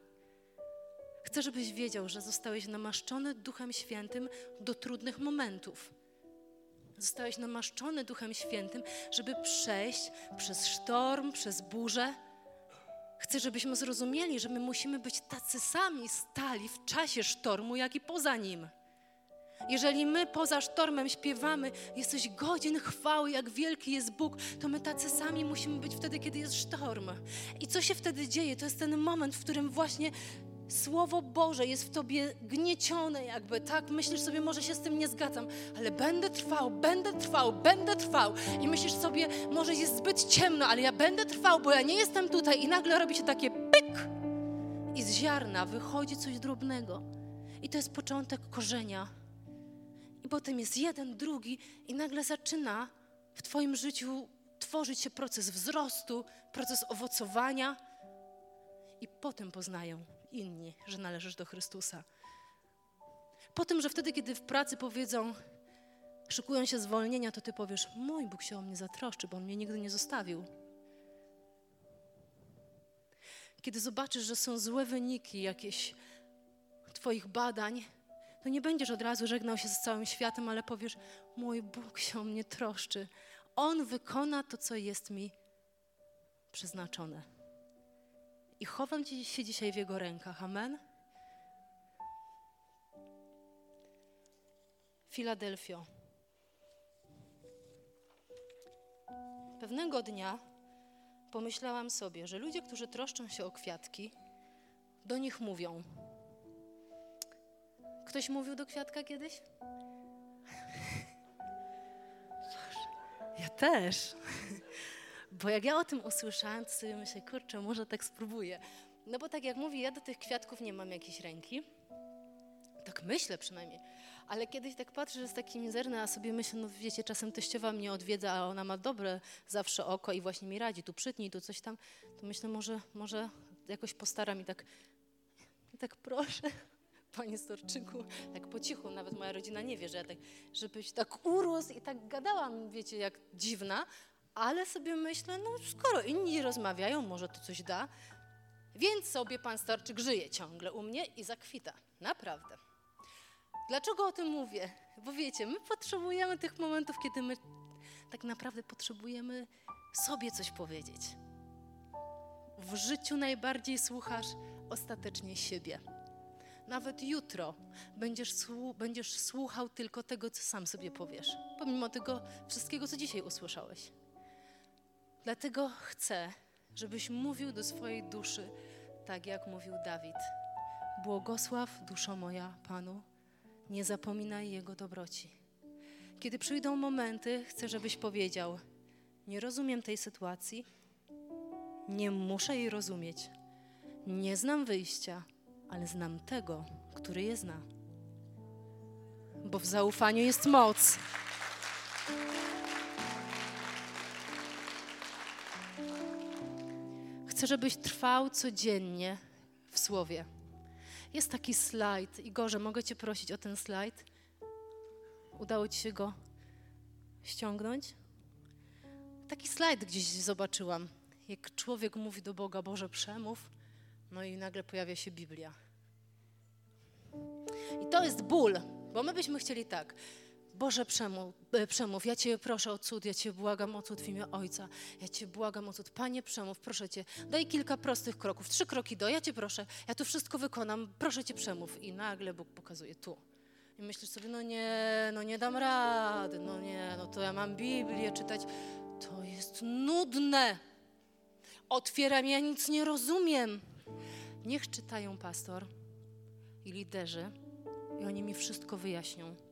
Chcę, żebyś wiedział, że zostałeś namaszczony Duchem Świętym do trudnych momentów. Zostałeś namaszczony Duchem Świętym, żeby przejść przez sztorm, przez burzę Chcę, żebyśmy zrozumieli, że my musimy być tacy sami stali w czasie sztormu, jak i poza nim. Jeżeli my poza sztormem śpiewamy, jesteś godzin chwały, jak wielki jest Bóg, to my tacy sami musimy być wtedy, kiedy jest sztorm. I co się wtedy dzieje? To jest ten moment, w którym właśnie Słowo Boże jest w tobie gniecione, jakby, tak? Myślisz sobie, może się z tym nie zgadzam, ale będę trwał, będę trwał, będę trwał. I myślisz sobie, może jest zbyt ciemno, ale ja będę trwał, bo ja nie jestem tutaj. I nagle robi się takie pyk! I z ziarna wychodzi coś drobnego. I to jest początek korzenia. I potem jest jeden, drugi, i nagle zaczyna w Twoim życiu tworzyć się proces wzrostu, proces owocowania. I potem poznają inni, że należysz do Chrystusa. Po tym, że wtedy, kiedy w pracy powiedzą, szykują się zwolnienia, to ty powiesz: Mój Bóg się o mnie zatroszczy, bo on mnie nigdy nie zostawił. Kiedy zobaczysz, że są złe wyniki jakieś Twoich badań, to nie będziesz od razu żegnał się z całym światem, ale powiesz: Mój Bóg się o mnie troszczy. On wykona to, co jest mi przeznaczone. I chowam się dzisiaj w Jego rękach. Amen. Filadelfio. Pewnego dnia pomyślałam sobie, że ludzie, którzy troszczą się o kwiatki, do nich mówią. Ktoś mówił do kwiatka kiedyś? Ja też. Bo jak ja o tym usłyszałam, to sobie myślę, kurczę, może tak spróbuję. No bo tak jak mówię, ja do tych kwiatków nie mam jakiejś ręki. Tak myślę przynajmniej. Ale kiedyś tak patrzę, że jest taki mizerny, a sobie myślę, no wiecie, czasem teściowa mnie odwiedza, a ona ma dobre zawsze oko i właśnie mi radzi, tu przytnij, tu coś tam. To myślę, może, może jakoś postaram i tak, i tak proszę, panie Storczyku, tak po cichu, nawet moja rodzina nie wie, że ja tak, żebyś tak urósł i tak gadałam, wiecie, jak dziwna, ale sobie myślę, no skoro inni rozmawiają, może to coś da. Więc sobie pan Starczyk żyje ciągle u mnie i zakwita. Naprawdę. Dlaczego o tym mówię? Bo wiecie, my potrzebujemy tych momentów, kiedy my tak naprawdę potrzebujemy sobie coś powiedzieć. W życiu najbardziej słuchasz ostatecznie siebie. Nawet jutro będziesz, będziesz słuchał tylko tego, co sam sobie powiesz, pomimo tego wszystkiego, co dzisiaj usłyszałeś. Dlatego chcę, żebyś mówił do swojej duszy tak, jak mówił Dawid. Błogosław duszo moja Panu, nie zapominaj Jego dobroci. Kiedy przyjdą momenty, chcę, żebyś powiedział: Nie rozumiem tej sytuacji, nie muszę jej rozumieć, nie znam wyjścia, ale znam tego, który je zna. Bo w zaufaniu jest moc. Chcę, żebyś trwał codziennie w słowie. Jest taki slajd. Igorze, mogę Cię prosić o ten slajd? Udało Ci się go ściągnąć? Taki slajd gdzieś zobaczyłam. Jak człowiek mówi do Boga, Boże, przemów, no i nagle pojawia się Biblia. I to jest ból, bo my byśmy chcieli tak. Boże, przemów, e, przemów, ja Cię proszę o cud, ja Cię błagam o cud w imię Ojca, ja Cię błagam o cud. Panie, przemów, proszę Cię, daj kilka prostych kroków, trzy kroki do, ja Cię proszę, ja to wszystko wykonam, proszę Cię, przemów. I nagle Bóg pokazuje tu. I myślisz sobie, no nie, no nie dam rady, no nie, no to ja mam Biblię czytać. To jest nudne. Otwieram, ja nic nie rozumiem. Niech czytają pastor i liderzy i oni mi wszystko wyjaśnią.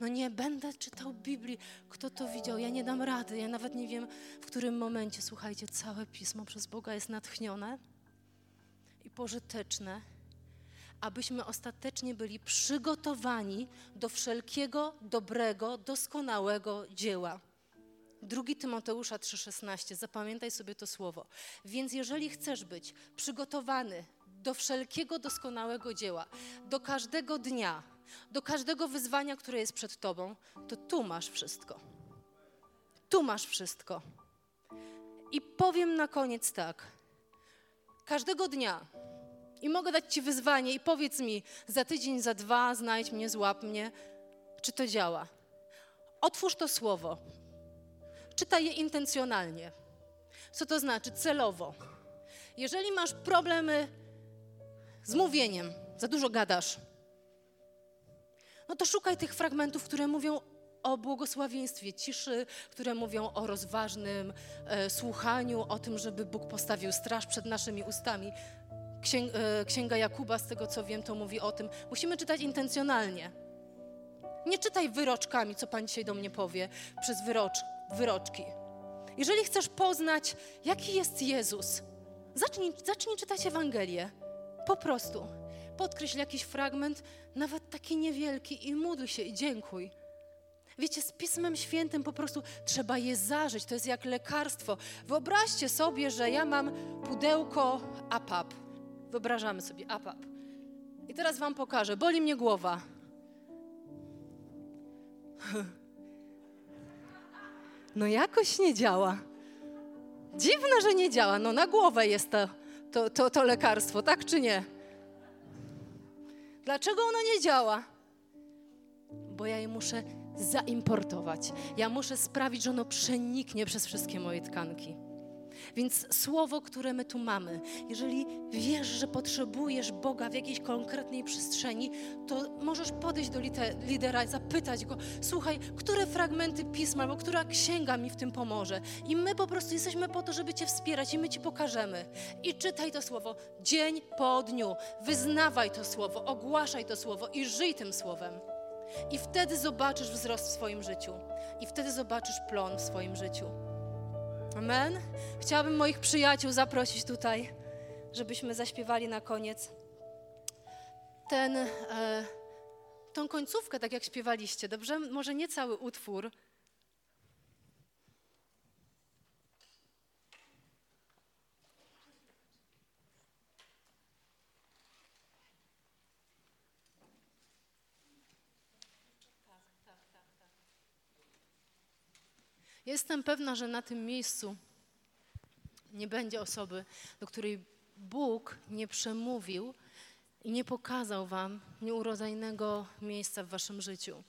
No nie będę czytał Biblii. Kto to widział? Ja nie dam rady. Ja nawet nie wiem, w którym momencie, słuchajcie, całe pismo przez Boga jest natchnione i pożyteczne, abyśmy ostatecznie byli przygotowani do wszelkiego dobrego, doskonałego dzieła. Drugi Tymoteusza 3,16, zapamiętaj sobie to słowo. Więc jeżeli chcesz być przygotowany do wszelkiego doskonałego dzieła, do każdego dnia, do każdego wyzwania, które jest przed Tobą, to tu masz wszystko. Tu masz wszystko. I powiem na koniec tak. Każdego dnia i mogę dać Ci wyzwanie i powiedz mi za tydzień, za dwa, znajdź mnie, złap mnie, czy to działa. Otwórz to słowo. Czytaj je intencjonalnie. Co to znaczy? Celowo. Jeżeli masz problemy z mówieniem, za dużo gadasz, no to szukaj tych fragmentów, które mówią o błogosławieństwie ciszy, które mówią o rozważnym e, słuchaniu, o tym, żeby Bóg postawił straż przed naszymi ustami. e, Księga Jakuba, z tego co wiem, to mówi o tym. Musimy czytać intencjonalnie. Nie czytaj wyroczkami, co Pan dzisiaj do mnie powie, przez wyrocz, wyroczki. Jeżeli chcesz poznać, jaki jest Jezus, zacznij, zacznij czytać Ewangelię. Po prostu. Podkreśl jakiś fragment, nawet taki niewielki, i módl się i dziękuj. Wiecie, z Pismem Świętym po prostu trzeba je zażyć. To jest jak lekarstwo. Wyobraźcie sobie, że ja mam pudełko APAP. Wyobrażamy sobie APAP. I teraz Wam pokażę. Boli mnie głowa. No jakoś nie działa. Dziwne, że nie działa. No na głowę jest to, to, to, to lekarstwo, tak czy nie? Dlaczego ono nie działa? Bo ja je muszę zaimportować. Ja muszę sprawić, że ono przeniknie przez wszystkie moje tkanki. Więc słowo, które my tu mamy, jeżeli wiesz, że potrzebujesz Boga w jakiejś konkretnej przestrzeni, to możesz podejść do lidera i zapytać go: Słuchaj, które fragmenty pisma albo która księga mi w tym pomoże? I my po prostu jesteśmy po to, żeby Cię wspierać i my Ci pokażemy. I czytaj to słowo dzień po dniu, wyznawaj to słowo, ogłaszaj to słowo i żyj tym słowem. I wtedy zobaczysz wzrost w swoim życiu. I wtedy zobaczysz plon w swoim życiu. Amen. Chciałabym moich przyjaciół zaprosić tutaj, żebyśmy zaśpiewali na koniec ten, e, tą końcówkę, tak jak śpiewaliście, dobrze? Może nie cały utwór, Jestem pewna, że na tym miejscu nie będzie osoby, do której Bóg nie przemówił i nie pokazał Wam nieurodzajnego miejsca w Waszym życiu.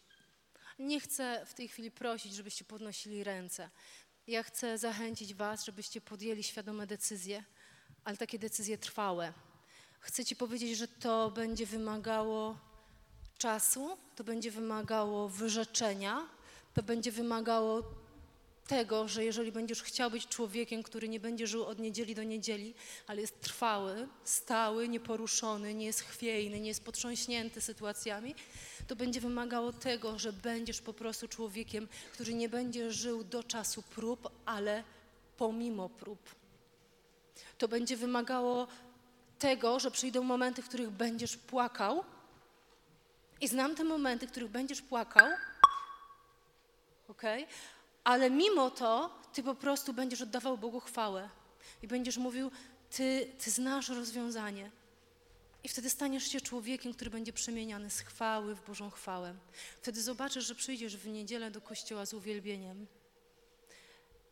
Nie chcę w tej chwili prosić, żebyście podnosili ręce. Ja chcę zachęcić Was, żebyście podjęli świadome decyzje, ale takie decyzje trwałe. Chcę Ci powiedzieć, że to będzie wymagało czasu, to będzie wymagało wyrzeczenia, to będzie wymagało tego, że jeżeli będziesz chciał być człowiekiem, który nie będzie żył od niedzieli do niedzieli, ale jest trwały, stały, nieporuszony, nie jest chwiejny, nie jest potrząśnięty sytuacjami, to będzie wymagało tego, że będziesz po prostu człowiekiem, który nie będzie żył do czasu prób, ale pomimo prób. To będzie wymagało tego, że przyjdą momenty, w których będziesz płakał. I znam te momenty, w których będziesz płakał. Okay? Ale mimo to ty po prostu będziesz oddawał Bogu chwałę i będziesz mówił, ty, ty znasz rozwiązanie. I wtedy staniesz się człowiekiem, który będzie przemieniany z chwały w Bożą chwałę. Wtedy zobaczysz, że przyjdziesz w niedzielę do kościoła z uwielbieniem.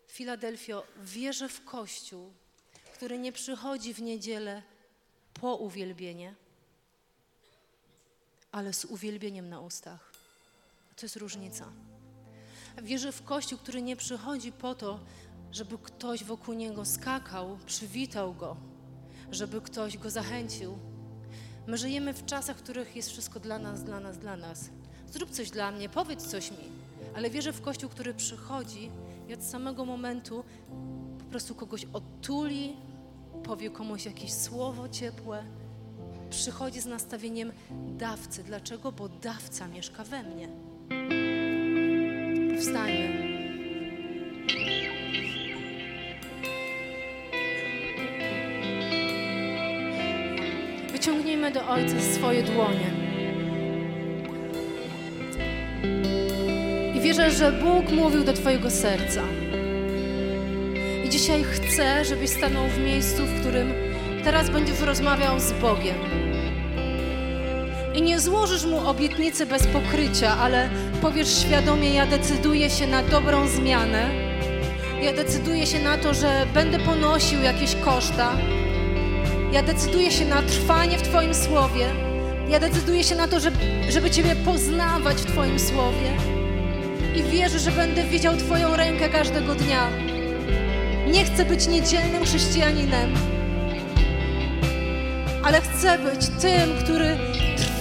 Filadelfio, wierzę w kościół, który nie przychodzi w niedzielę po uwielbienie, ale z uwielbieniem na ustach. To jest różnica. Wierzę w Kościół, który nie przychodzi po to, żeby ktoś wokół niego skakał, przywitał go, żeby ktoś go zachęcił. My żyjemy w czasach, w których jest wszystko dla nas, dla nas, dla nas. Zrób coś dla mnie, powiedz coś mi. Ale wierzę w Kościół, który przychodzi i od samego momentu po prostu kogoś otuli, powie komuś jakieś słowo ciepłe. Przychodzi z nastawieniem dawcy. Dlaczego? Bo dawca mieszka we mnie. Wstańmy. Wyciągnijmy do Ojca swoje dłonie. I wierzę, że Bóg mówił do Twojego serca. I dzisiaj chcę, żebyś stanął w miejscu, w którym teraz będziesz rozmawiał z Bogiem. I nie złożysz Mu obietnicy bez pokrycia, ale powiesz świadomie: Ja decyduję się na dobrą zmianę. Ja decyduję się na to, że będę ponosił jakieś koszta. Ja decyduję się na trwanie w Twoim słowie. Ja decyduję się na to, żeby, żeby Ciebie poznawać w Twoim słowie. I wierzę, że będę widział Twoją rękę każdego dnia. Nie chcę być niedzielnym chrześcijaninem, ale chcę być tym, który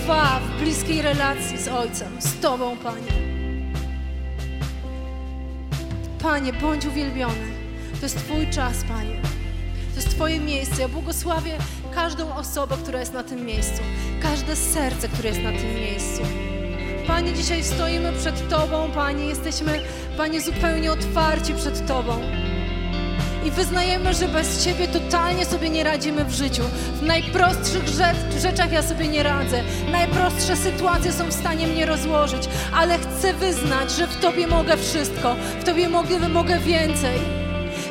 trwa w bliskiej relacji z Ojcem, z Tobą, Panie. Panie, bądź uwielbiony. To jest Twój czas, Panie. To jest Twoje miejsce. Ja błogosławię każdą osobę, która jest na tym miejscu, każde serce, które jest na tym miejscu. Panie, dzisiaj stoimy przed Tobą, Panie, jesteśmy, Panie, zupełnie otwarci przed Tobą. I wyznajemy, że bez Ciebie totalnie sobie nie radzimy w życiu. W najprostszych rzecz, rzeczach ja sobie nie radzę. Najprostsze sytuacje są w stanie mnie rozłożyć, ale chcę wyznać, że w Tobie mogę wszystko. W Tobie mogę, mogę więcej.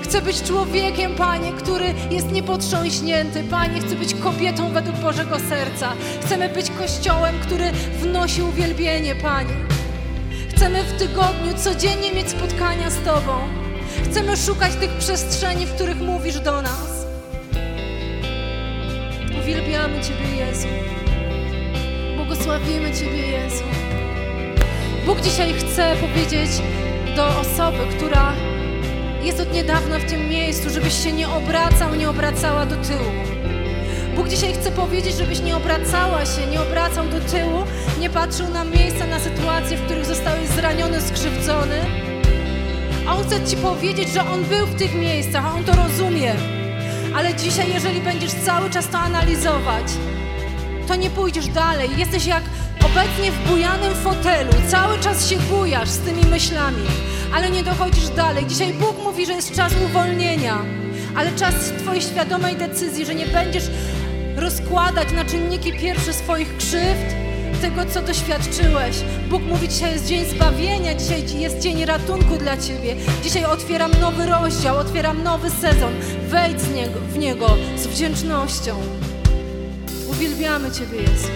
Chcę być człowiekiem, Panie, który jest niepotrząśnięty. Panie, chcę być kobietą według Bożego serca. Chcemy być kościołem, który wnosi uwielbienie, Panie. Chcemy w tygodniu codziennie mieć spotkania z Tobą. Chcemy szukać tych przestrzeni, w których mówisz do nas. Uwielbiamy Ciebie, Jezu. Błogosławimy Ciebie, Jezu. Bóg dzisiaj chce powiedzieć do osoby, która jest od niedawna w tym miejscu, żebyś się nie obracał, nie obracała do tyłu. Bóg dzisiaj chce powiedzieć, żebyś nie obracała się, nie obracał do tyłu, nie patrzył na miejsca, na sytuacje, w których zostałeś zraniony, skrzywdzony. A On chce Ci powiedzieć, że On był w tych miejscach, a On to rozumie. Ale dzisiaj, jeżeli będziesz cały czas to analizować, to nie pójdziesz dalej. Jesteś jak obecnie w bujanym fotelu. Cały czas się bujasz z tymi myślami, ale nie dochodzisz dalej. Dzisiaj Bóg mówi, że jest czas uwolnienia, ale czas Twojej świadomej decyzji, że nie będziesz rozkładać na czynniki pierwsze swoich krzywd, tego, co doświadczyłeś. Bóg mówi, dzisiaj jest dzień zbawienia, dzisiaj jest dzień ratunku dla Ciebie. Dzisiaj otwieram nowy rozdział, otwieram nowy sezon. Wejdź z niego, w niego z wdzięcznością. Uwielbiamy Ciebie, Jezu.